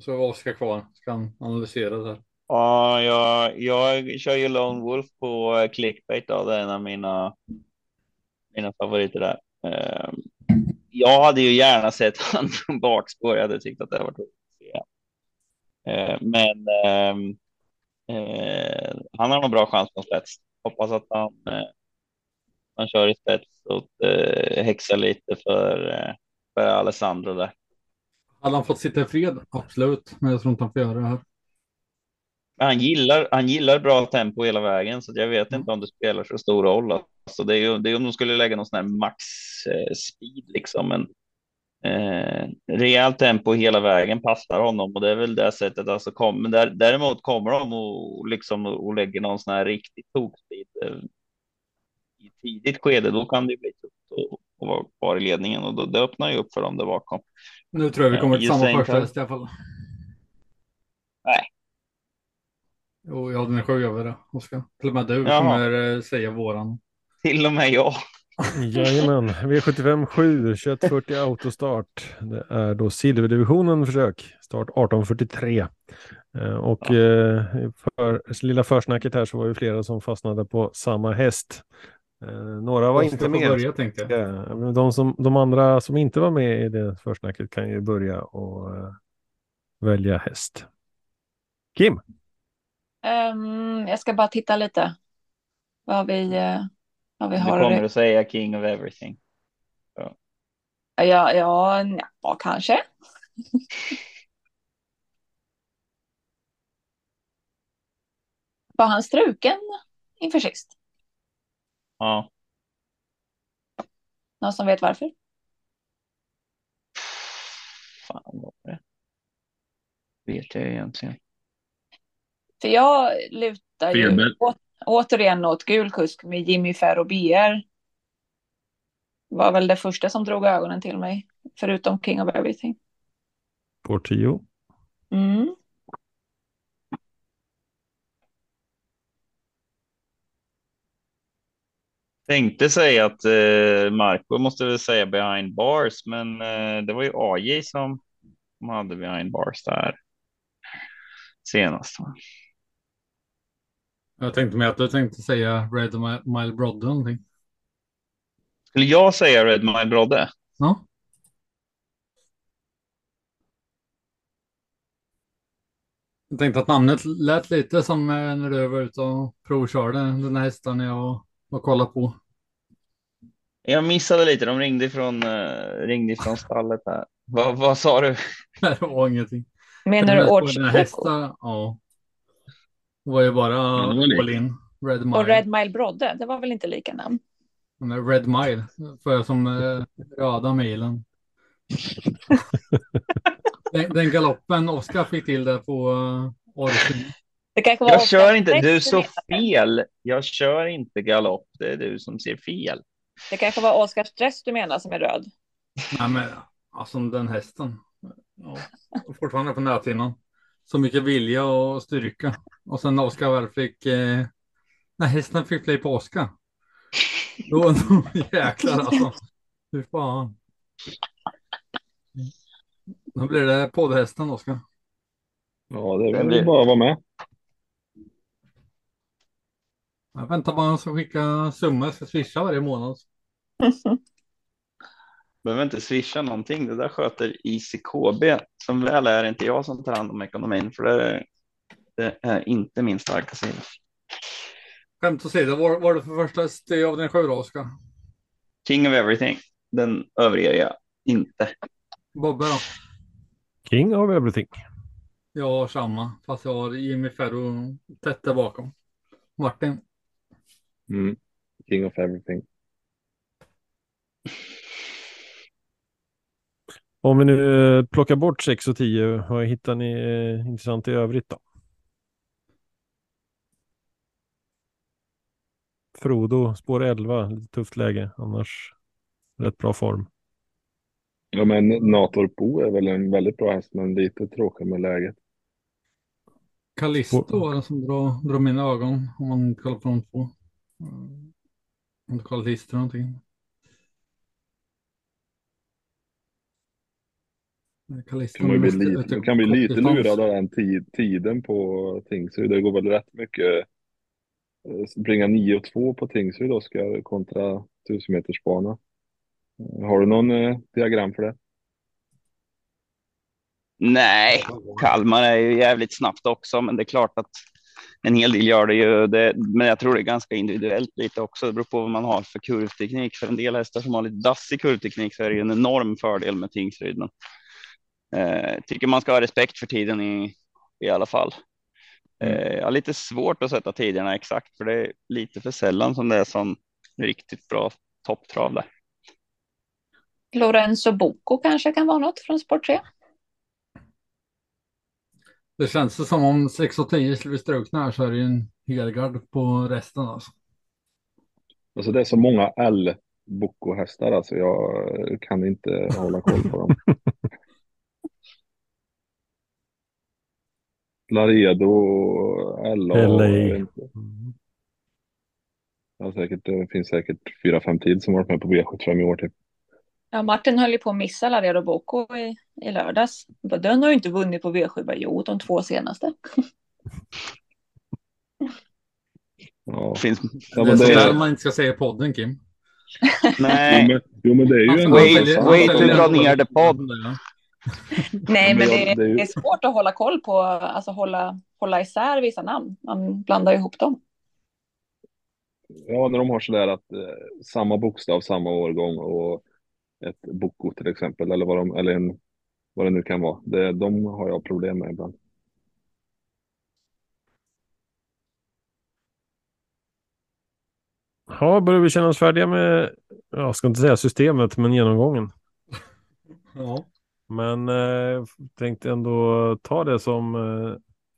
Så är Oskar kvar, ska han analysera det här. Ja, jag, jag kör ju Lone Wolf på eh, clickbait då. Det är en av mina, mina favoriter där. Eh, jag hade ju gärna sett han från bakspår. Jag hade tyckt att det var. Eh, men ehm, eh, han har nog bra chans på spets. Hoppas att han, eh, han kör i spets och eh, häxar lite för, eh, för Alessandro där. Hade han fått sitta i fred? Absolut, men jag tror inte han får göra det här. Han gillar, han gillar bra tempo hela vägen, så jag vet inte om det spelar så stor roll. Alltså det är ju det är om de skulle lägga någon sån här max eh, speed liksom, men eh, rejält tempo hela vägen passar honom och det är väl det sättet. Alltså kom, men där, däremot kommer de och liksom och lägger någon sån här riktig tokspeed eh, i tidigt skede, då kan det bli tufft att vara kvar i ledningen och då, det öppnar ju upp för dem där bakom. Nu tror jag vi kommer till Ja, samma första häst i alla fall. Nej. Jo, jag hade en sju över det, Oskar. Till och med du Jaha. kommer eh, säga våran. Till och med jag. Jajamän, V75 7, 2140 autostart. Det är då silverdivisionen försök, start 1843. Eh, Och eh, för lilla försnacket här så var det flera som fastnade på samma häst. Eh, Några var inte med. Börja, tänkte jag. Ja, De, som, de andra som inte var med i det försnacket kan ju börja och välja häst. Kim, Ehm, jag ska bara titta lite vad vi, vad vi Du har. kommer att säga king of everything. Ja, ja, ja, kanske. Var han struken inför sist? Ja, Någon som vet varför? fan vad det? Vet jag egentligen. För jag lutar ju Feber. å, återigen åt gul kusk med Jimmy Ferro BR. Var väl det första som drog ögonen till mig, förutom King of Everything. på 10. Mm. Tänkte säga att eh, Marco måste väl säga behind bars, men eh, det var ju AJ som, som hade behind bars där senast. Va? Jag tänkte mig att du tänkte säga Red Mi- Mile Brodde någonting. Skulle jag säga Red Mile Brodde? Ja. Jag tänkte att namnet lät lite som eh, när du var ute och provkörde den här hästen jag var kolla på. Jag missade lite, de ringde ifrån, eh, ringde ifrån stallet här. Vad, vad sa du? Det var ingenting. Menar du Orch hästar, ja. Det var ju bara all in. Red Mile. och Red Mile Brodde? Det var väl inte lika namn? Men Red Mile, får jag som eh, röda milen. den, den galoppen Oskar fick till där på uh, kanske var Jag kör inte, du Stress så menade. fel. Jag kör inte galopp, det är du som ser fel. Det kanske var Oscar Stress du menar som är röd. Nej men alltså den hästen. Ja, fortfarande på näthinnan. Så mycket vilja och styrka. Och sen när Oskar väl fick, eh, när hästen fick play på Oskar. Då, då jäklar alltså. Fy fan. Då blir det poddhästen Oskar. Ja, det är väl bara att vara med. Jag väntar bara att ska skicka summa, jag ska swisha varje månad. Behöver inte swisha någonting, det där sköter ICKB. Som väl är inte jag som tar hand om ekonomin, för det, det är inte min starka sida. Skämt åsido, vad var det för första steg av din sju Oskar? King of everything, den överger jag inte. Bobbe då? King of everything. Jag har samma, fast jag har Jimmy Ferro tätt där bakom. Martin? Mm. King of everything. Om vi nu eh, plockar bort 6 och 10, vad hittar ni eh, intressant i övrigt då? Frodo, spår 11, lite tufft läge, annars rätt bra form. Ja, men Natorp Bo är väl en väldigt bra häst, men lite tråkig med läget. Callisto var det som drar, drar mina ögon om man kollar på de två. Mm. Om du kollar listor eller någonting. Kan man bli lite, kan bli lite lurad av den tid, tiden på Tingsryd. Det går väl rätt mycket. eh, Springa 9 och 2 på Tingsryd Oskar kontra 1000 meters bana. Eh, Har du någon eh, diagram för det? Nej, Kalmar är ju jävligt snabbt också, men det är klart att en hel del gör det ju. Det, men jag tror det är ganska individuellt lite också. Det beror på vad man har för kurvteknik. För en del hästar som har lite dassig kurvteknik så är det ju en enorm fördel med Tingsryd. Men, eh, tycker man ska ha respekt för tiden i, i alla fall. Eh, jag har lite svårt att sätta tiderna exakt, för det är lite för sällan som det är som riktigt bra topptrav där. Lorenzo Bocco kanske kan vara något från Sport 3. Det känns som om 6 och 10 skulle bli strukna här så är det ju en helgard på resten alltså. Alltså det är så många L-Bocco-hästar alltså. Jag kan inte hålla koll på dem. Laredo, LA. LA. inte. Mm. Ja, säkert, det finns säkert fyra, fem till som varit med på V75 i år typ. Ja, Martin höll ju på att missa Laredo Boko i, i lördags. Den har ju inte vunnit på V7, jo, de två senaste. Ja. Finns... Ja, det är sådär är, man inte ska säga i podden Kim. jo, Nej, men, jo, men det är ju wait får to dra en ner det podd. Ja. Nej, men det, det är ju- det är svårt att hålla koll på, alltså hålla, hålla isär vissa namn. Man blandar ihop dem. Ja, när de har sådär att eh, samma bokstav, samma årgång och ett boko till exempel, eller vad, de, eller en, vad det nu kan vara. Det, de har jag problem med ibland. Ja, börjar vi känna oss färdiga med, jag ska inte säga systemet, men genomgången. Ja. Men eh, tänkte ändå ta det som eh,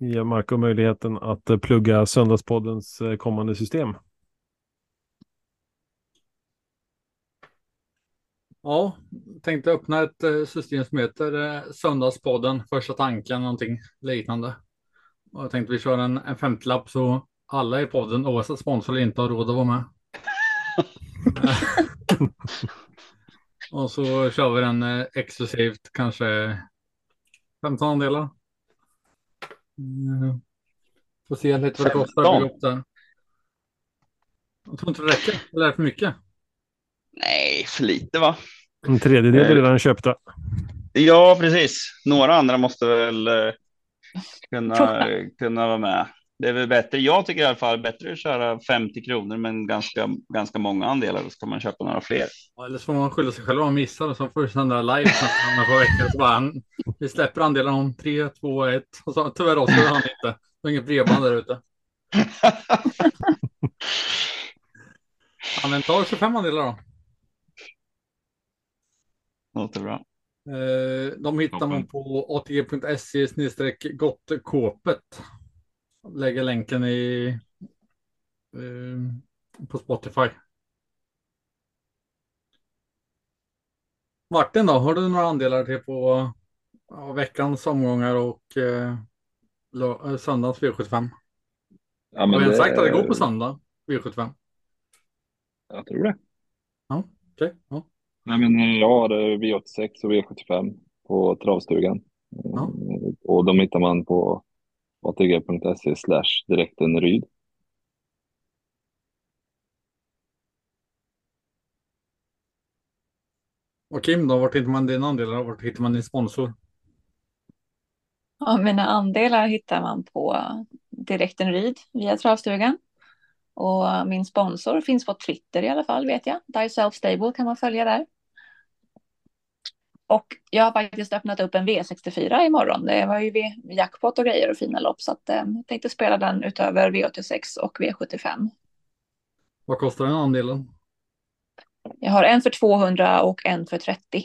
ger Marco möjligheten att eh, plugga Söndagspoddens eh, kommande system. Ja, tänkte öppna ett eh, system som heter eh, Söndagspodden, första tanken, någonting liknande. Och jag tänkte vi kör en, en femtiolapp så alla i podden, oavsett sponsor eller inte, har råd att vara med. Och så kör vi den eh, exklusivt, kanske 15 andelar. Mm. Får se lite vad det kostar att bygga upp den. Jag tror inte det räcker, eller är det för mycket? nej, för lite va? En tredjedel är Eh. redan köpta. Ja, precis. Några andra måste väl eh, kunna, kunna vara med. Det är väl bättre. Jag tycker i alla fall bättre att köra 50 kronor, men ganska, ganska många andelar. Då ska man köpa några fler. Ja, Eller så får man skylla sig själv om man missar och så får vi sända live par veckor. Så bara, vi släpper andelen om 3, 2, 1. Och så tyvärr avslöjar han inte. Det är inget bredband där ute. Ja, men ta 25 andelar då. Låter bra. Eh, De hittar man på atg.se gottkåpet. Lägger länken i eh, på Spotify. Martin då, har du några andelar till på ja, veckans omgångar och eh, eh, söndagens V75? Ja, Har men vi ens det- sagt att det går på söndag V75? Jag tror det. Okej, ja. Nej, men eh, jag har eh, V86 och V75 på travstugan. Ja. Eh, Och de hittar man på atg.se slash direktenryd. Och Kim då, vart hittar man dina andelar och vart hittar man din sponsor? Ja, mina andelar hittar man på Direkten Ryd via Travstugan. Och min sponsor finns på Twitter i alla fall vet jag. Die Self Stable kan man följa där. Och jag har faktiskt öppnat upp en V64 imorgon. Det var ju V- jackpot och grejer och fina lopp så att eh, jag tänkte spela den utöver V86 och V75. Vad kostar den andelen? Jag har en för 200 och en för 30.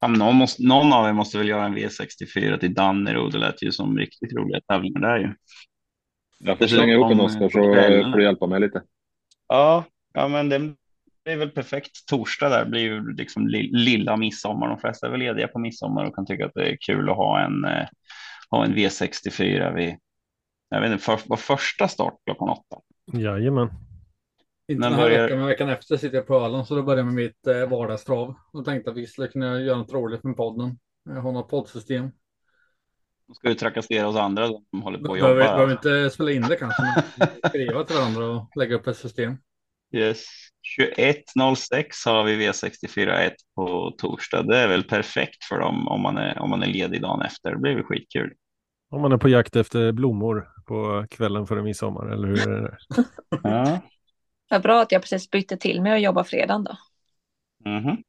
Fan, någon, måste, någon av er måste väl göra en V64 till Danneryd. Det lät ju som riktigt roliga tävlingar där ju. Jag får Det slänga ihop en Oskar så får du hjälpa mig lite. Ja, ja men det blir väl perfekt. Torsdag där blir ju liksom li- lilla midsommar. De flesta är väl lediga på midsommar och kan tycka att det är kul att ha en, eh, ha en V64 vid, jag vet inte, för, var första start klockan åtta. Jajamän. Inte den här börjar- veckan, men veckan efter sitter jag på Öland så då börjar jag med mitt eh, vardagstrav. Och tänkte att vi skulle kunna göra något roligt med podden. Jag har något poddsystem. De ska ju trakassera oss andra som håller på att Behöver, jobba. behöver inte spela in det kanske, men skriva till varandra och lägga upp ett system. Yes. 21.06 har vi V64.1 på torsdag. Det är väl perfekt för dem om man är, om man är ledig dagen efter. Det blir väl skitkul. Om man är på jakt efter blommor på kvällen före midsommar, eller hur är det? Ja. Vad bra att jag precis bytte till mig och jobbar fredagen då. Mhm.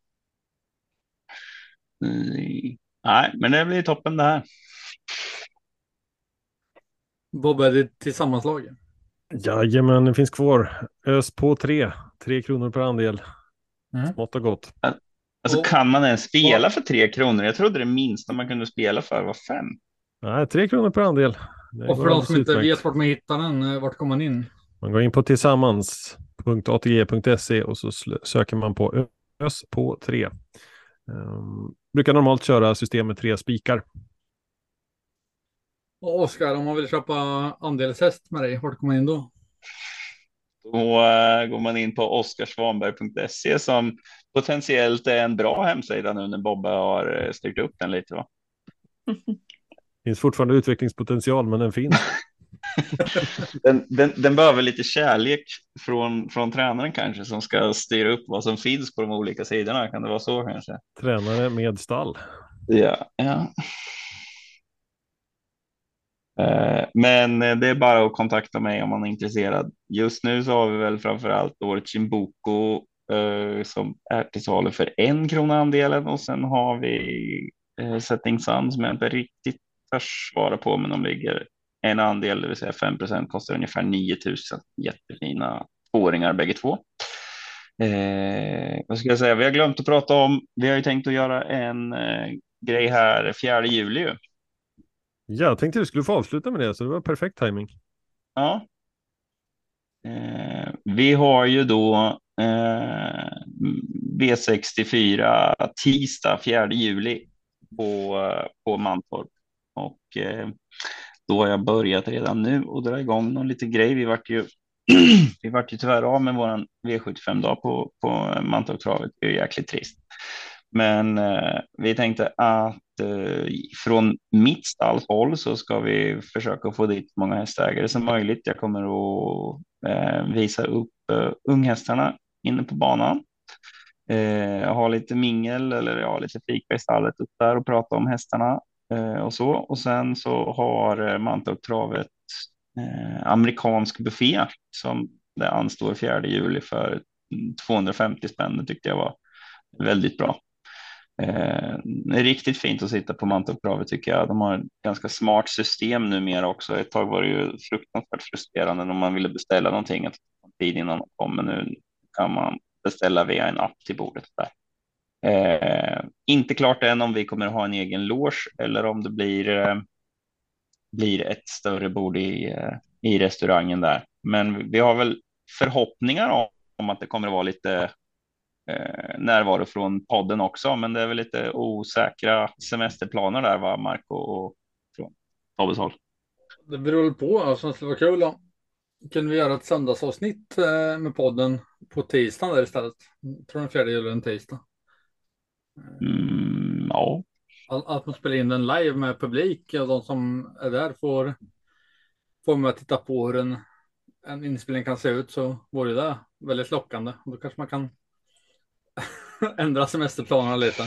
Mm. Nej, men det blir toppen det här. Vad är det tillsammanslaget? Jajamän, det finns kvar. Ös på tre. Tre kronor per andel. Mm. Smått och gott. Alltså Och- kan man ens spela för tre kronor? Jag trodde det minsta man kunde spela för var fem. Nej, tre kronor per andel. Det Och för de som inte utmärkt. vet vart man hittar den, eh, vart kommer man in? Man går in på tillsammans.atg.se och så söker man på ös på tre. Um, brukar normalt köra system med tre spikar. Och Oskar, om man vill köpa andelshäst med dig, vart kommer man in då? Då eh, går man in på oskarsvanberg.se som potentiellt är en bra hemsida nu när Bobbe har eh, styrt upp den lite. Va? finns fortfarande utvecklingspotential, men den finns. den, den, den, behöver lite kärlek från, från tränaren kanske som ska styra upp vad som finns på de olika sidorna. Kan det vara så kanske? Tränare med stall. Ja, ja. Eh, men eh, det är bara att kontakta mig om man är intresserad. Just nu så har vi väl framför allt årets Chimboko eh, som är till salu för en krona andelen och sen har vi Setting Sun som jag inte riktigt törs svara på, men de ligger en andel, det vill säga 5 kostar ungefär 9000. Jättefina åringar bägge två. Eh, vad ska jag säga? Vi har glömt att prata om. Vi har ju tänkt att göra en eh, grej här 4 juli. Ja, jag tänkte du skulle få avsluta med det, så det var perfekt timing. Ja. Eh, vi har ju då eh, V64 tisdag 4 juli på, på Mantorp och eh, då har jag börjat redan nu och dra igång någon liten grej. Vi vart ju, vi vart ju tyvärr av med vår V75-dag på, på Mantorptravet. Det är jäkligt trist. Men eh, vi tänkte att eh, från mitt stallhåll så ska vi försöka få dit så många hästägare som möjligt. Jag kommer att eh, visa upp eh, unghästarna inne på banan. Eh, ha lite mingel eller ja, lite fika i stallet upp där och prata om hästarna Eh, och så. Och sen så har eh, Mantorp eh, amerikansk buffé som det anstår 4 juli för 250 spänn. Det tyckte jag var väldigt bra. Eh, det är riktigt fint att sitta på Mantorp tycker jag. De har ett ganska smart system numera också. Ett tag var det ju fruktansvärt frustrerande när man ville beställa någonting att tid innan de kom, men nu kan man beställa via en app till bordet där. Eh, inte klart än om vi kommer ha en egen loge eller om det blir, eh, blir ett större bord i, eh, i restaurangen där. Men vi har väl förhoppningar om, om att det kommer att vara lite eh, närvaro från podden också, men det är väl lite osäkra semesterplaner där, va, Marco och från Tobbes håll. Det beror på, alltså, det skulle vara kul om kunde vi göra ett söndagsavsnitt eh, med podden på tisdagen där istället. Jag tror den fjärde juli en tisdag. Mm, ja. Att man spelar in den live med publik och de som är där får, får med att titta på hur en, en inspelning kan se ut så vore det väldigt lockande. Då kanske man kan ändra semesterplanerna lite.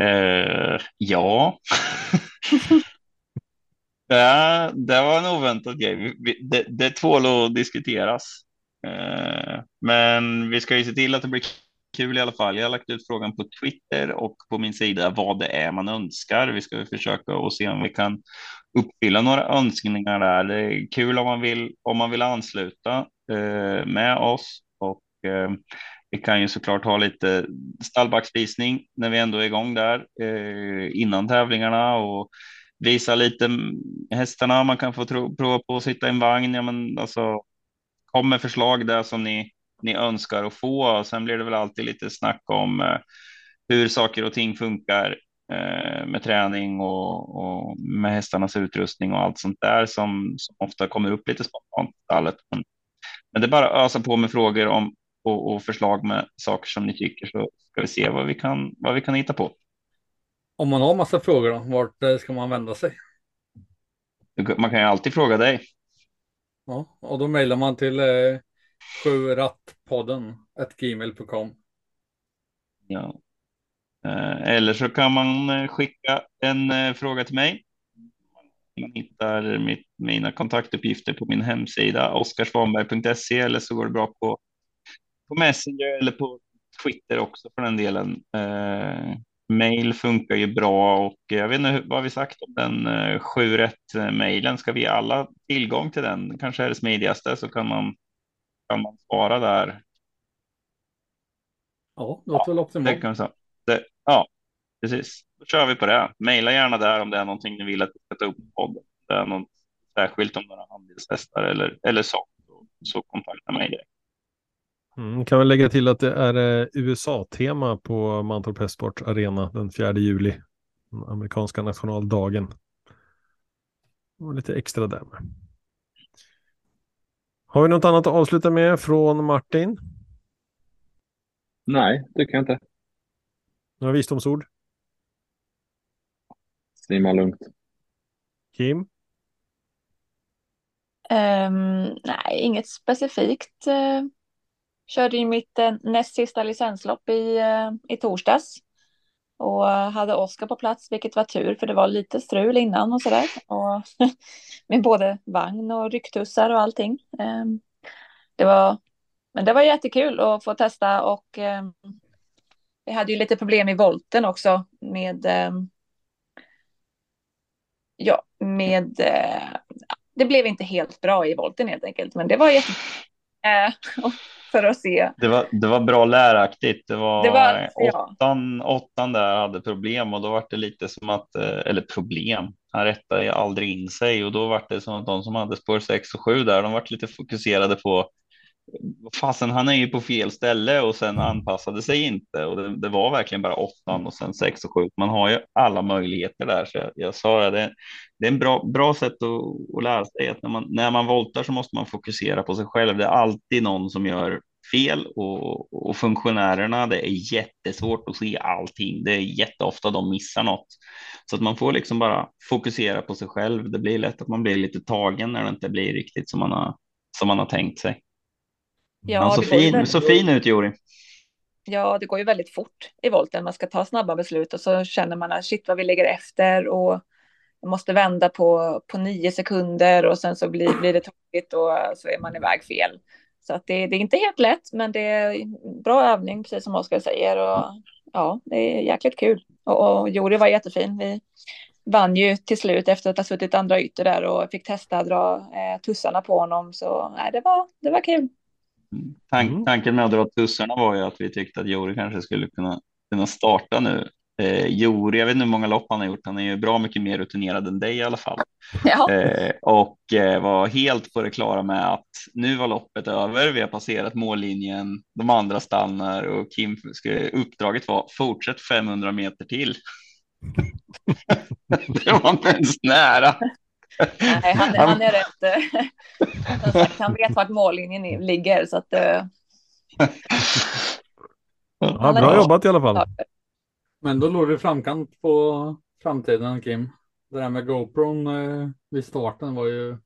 Uh, ja. det, det var en oväntad grej. Det, det tål att diskuteras. Uh, men vi ska ju se till att det blir kul i alla fall. Jag har lagt ut frågan på Twitter och på min sida vad det är man önskar. Vi ska försöka och se om vi kan uppfylla några önskningar där. Det är kul om man vill, om man vill ansluta eh, med oss och eh, vi kan ju såklart ha lite stallbacksvisning när vi ändå är igång där eh, innan tävlingarna och visa lite hästarna. Man kan få prova på att sitta i en vagn. Ja, men alltså, kom med förslag där som ni ni önskar att få. Sen blir det väl alltid lite snack om eh, hur saker och ting funkar eh, med träning och, och, med hästarnas utrustning och allt sånt där som, som ofta kommer upp lite spontant i stallet. Men, men, det är bara att ösa på med frågor om och, och, förslag med saker som ni tycker så ska vi se vad vi kan, vad vi kan hitta på. Om man har massa frågor då, vart eh, ska man vända sig? Man kan ju alltid fråga dig. Ja, och då mejlar man till eh, Sjurattpodden gmail.com. Ja. Eh, eller så kan man eh, skicka en eh, fråga till mig. Man hittar mitt, mina kontaktuppgifter på min hemsida oskarsvanberg.se eller så går det bra på, på Messenger eller på Twitter också för den delen. Eh, mail funkar ju bra och jag vet inte vad vi sagt om den eh, 7 rätt mailen. Ska vi alla tillgång till den? Kanske är det smidigaste så kan man kan man spara där. Ja, det låter väl optimalt. Ja, precis. Då kör vi på det. Maila gärna där om det är någonting ni vill att vi ska ta upp på podden. Det är något särskilt om några handelshästar eller, eller så. Så kontakta mig direkt. Mm, kan väl lägga till att det är eh, USA-tema på Mantorp Hästsport Arena den 4 juli. Den amerikanska nationaldagen. Och lite extra där med. Har vi något annat att avsluta med från Martin? Nej, det kan jag inte. Några visdomsord? Simma lugnt. Kim? Ehm, nej, inget specifikt. Uh, körde ju mitt eh, näst sista licenslopp i, eh, i torsdags. Och hade Oskar på plats, vilket var tur, för det var lite strul innan och sådär. Och med både vagn och rycktussar och allting. Ehm, det var, men det var jättekul att få testa och ehm, vi hade ju lite problem i volten också med ehm, ja, med eh, det blev inte helt bra i volten helt enkelt, men det var jätte... För att se. Det var, det var bra läraktigt. Det var, det var åttan, ja. åttan där hade problem och då var det lite som att, eh, eller problem, han rättade aldrig in sig och då var det som att de som hade spår 6 och 7 där, de var lite fokuserade på fasen, han är ju på fel ställe och sen anpassade sig inte och det, det var verkligen bara åttan och sen sex och sju. Man har ju alla möjligheter där, så jag, jag sa det. Det är en bra, bra sätt att, att lära sig att när man, när man voltar så måste man fokusera på sig själv. Det är alltid någon som gör fel och, och funktionärerna, det är jättesvårt att se allting. Det är jätteofta de missar något. Så att man får liksom bara fokusera på sig själv. Det blir lätt att man blir lite tagen när det inte blir riktigt som man har, som man har tänkt sig. Ja, Han så, fin, så fin ut, Jori. Ja, det går ju väldigt fort i volten. Man ska ta snabba beslut och så känner man att shit vad vi ligger efter och måste vända på, på nio sekunder och sen så blir, blir det tråkigt och så är man iväg fel. Så att det, det är inte helt lätt, men det är bra övning, precis som Oskar säger. Och, ja, det är jäkligt kul. Och, och Jori var jättefin. Vi vann ju till slut efter att ha suttit andra ytor där och fick testa att dra eh, tussarna på honom. Så nej, det, var, det var kul. Tank, mm. tanken med att dra tussarna var ju att vi tyckte att Jori kanske skulle kunna, kunna starta nu. Eh, Jori, jag vet inte hur många lopp han har gjort, han är ju bra mycket mer rutinerad än dig i alla fall. Ja. Eh, och eh, var helt på det klara med att nu var loppet över, vi har passerat mållinjen, de andra stannar och Kim, uppdraget var fortsätt 500 meter till. det var inte ens nära. Nej, han, är, han är rätt. Eh, han vet vart mållinjen ligger så att. Uh, ja, bra jobbat i alla fall. Men då låg du framkant på framtiden Kim. Det där med GoPron eh, vid starten var ju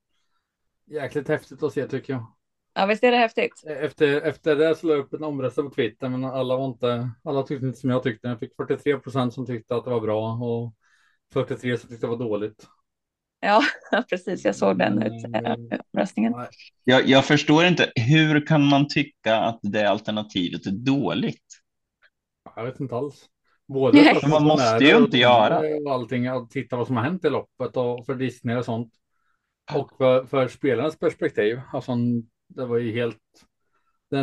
jäkligt häftigt att se tycker jag. Ja, visst är det häftigt. Efter, efter det så la jag upp en omröstning på Twitter, men alla var inte, alla tyckte inte som jag tyckte. Jag fick 43 procent som tyckte att det var bra och 43 som tyckte det var dåligt. Ja, precis. Jag såg den omröstningen. Jag, jag förstår inte. Hur kan man tycka att det alternativet är dåligt? Jag vet inte alls. Både för man måste ju inte göra. Och allting, att titta vad som har hänt i loppet och för Disney och sånt. Och för, för spelarnas perspektiv. Alltså, det var ju helt.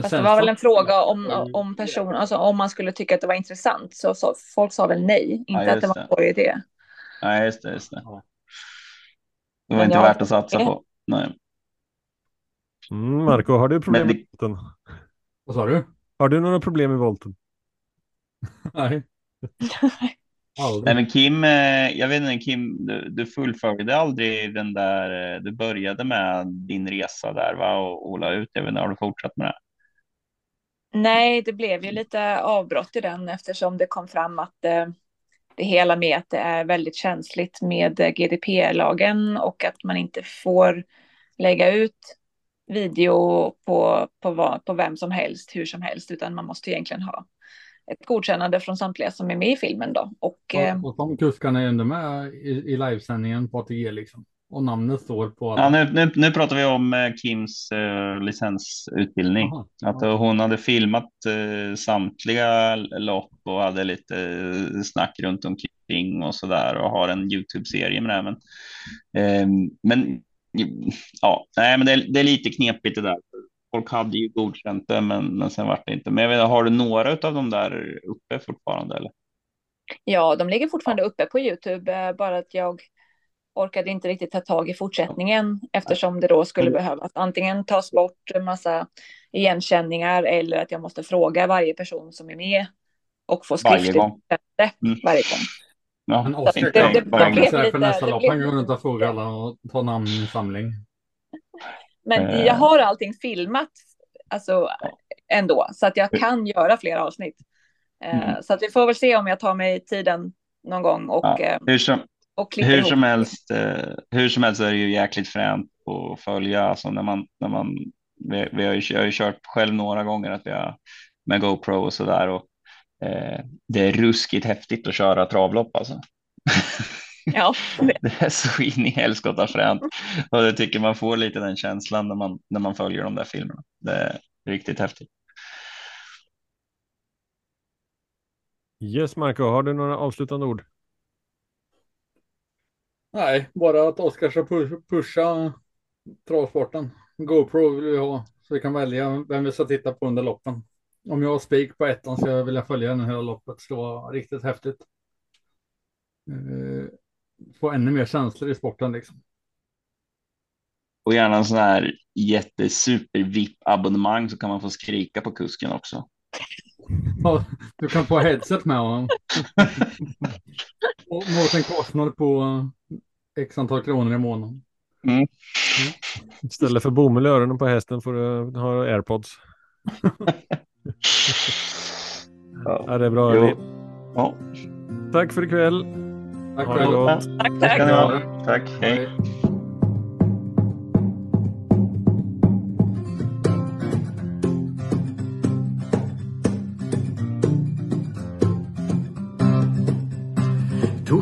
Fast det var väl en fråga om, om person, alltså om man skulle tycka att det var intressant. Så, så folk sa väl nej, inte ja, att det var en bra idé. Nej, just det. Just det. Ja. Det var Men inte värt att satsa på. Nej. Mm, Marco, har du problem det... med volten? Vad sa du? Har du några problem med volten? Nej. Nej, men Kim, eh, jag vet inte, Kim, du, du fullföljde aldrig den där, eh, du började med din resa där va och Ola ut, jag vet inte, har du fortsatt med det? Nej, det blev ju lite avbrott i den eftersom det kom fram att eh, det hela med att det är väldigt känsligt med GDPR-lagen och att man inte får lägga ut video på, på, på vem som helst, hur som helst, utan man måste egentligen ha ett godkännande från samtliga som är med i filmen då. Och, och, eh, och de kuskarna är ändå med i, i livesändningen på ATG liksom. Och namnet står på. Alla. Ja, nu, nu, nu pratar vi om eh, Kims eh, licensutbildning. Aha, att aha. hon hade filmat eh, samtliga lopp och hade lite eh, snack runt omkring och så där och har en Youtube-serie med det. Men, eh, men ja, nej, men det, det, är lite knepigt det där. Folk hade ju godkänt det, men, men sen vart det inte. Men jag vet, har du några av de där uppe fortfarande? Eller? Ja, de ligger fortfarande uppe på Youtube, eh, bara att jag orkade inte riktigt ta tag i fortsättningen eftersom det då skulle behövas antingen tas bort en massa igenkänningar eller att jag måste fråga varje person som är med och få skriftligt varje gång. Mm. Varje gång. Ja, men Oskar det, det, det, det, för nästa lopp. Han går runt och frågar alla och tar namninsamling. Men Eh. jag har allting filmat alltså, ändå, så att jag kan göra fler avsnitt. Eh, Mm. Så att vi får väl se om jag tar mig tiden någon gång och, Ja, eh, hur som, och klipper hur ihop. som helst, eh, hur som helst är det ju jäkligt fränt att följa. Alltså när man, när man, vi, vi har ju, jag har ju kört själv några gånger att vi har med GoPro och så där och eh, det är ruskigt häftigt att köra travlopp alltså. Ja, det, Det är så in i helskotta fränt och det tycker man får lite den känslan när man, när man följer de där filmerna. Det är riktigt häftigt. Yes, Marco, har du några avslutande ord? Nej, bara att Oskar ska pusha travsporten. GoPro vill vi ha så vi kan välja vem vi ska titta på under loppen. Om jag har spik på ettan så jag vill jag följa den hela loppet. Det ska vara riktigt häftigt. Eh, få ännu mer känslor i sporten liksom. Och gärna en sån här jättesuper VIP abonnemang så kan man få skrika på kusken också. Ja, Du kan få headset med honom. Och mot en kostnad på x antal kronor i månaden. Istället för bomull i öronen på hästen får du ha airpods. Ja, det är bra. Ja, Tack för ikväll. Tack Ha det själv. tack, tack. tack. Tack, hej.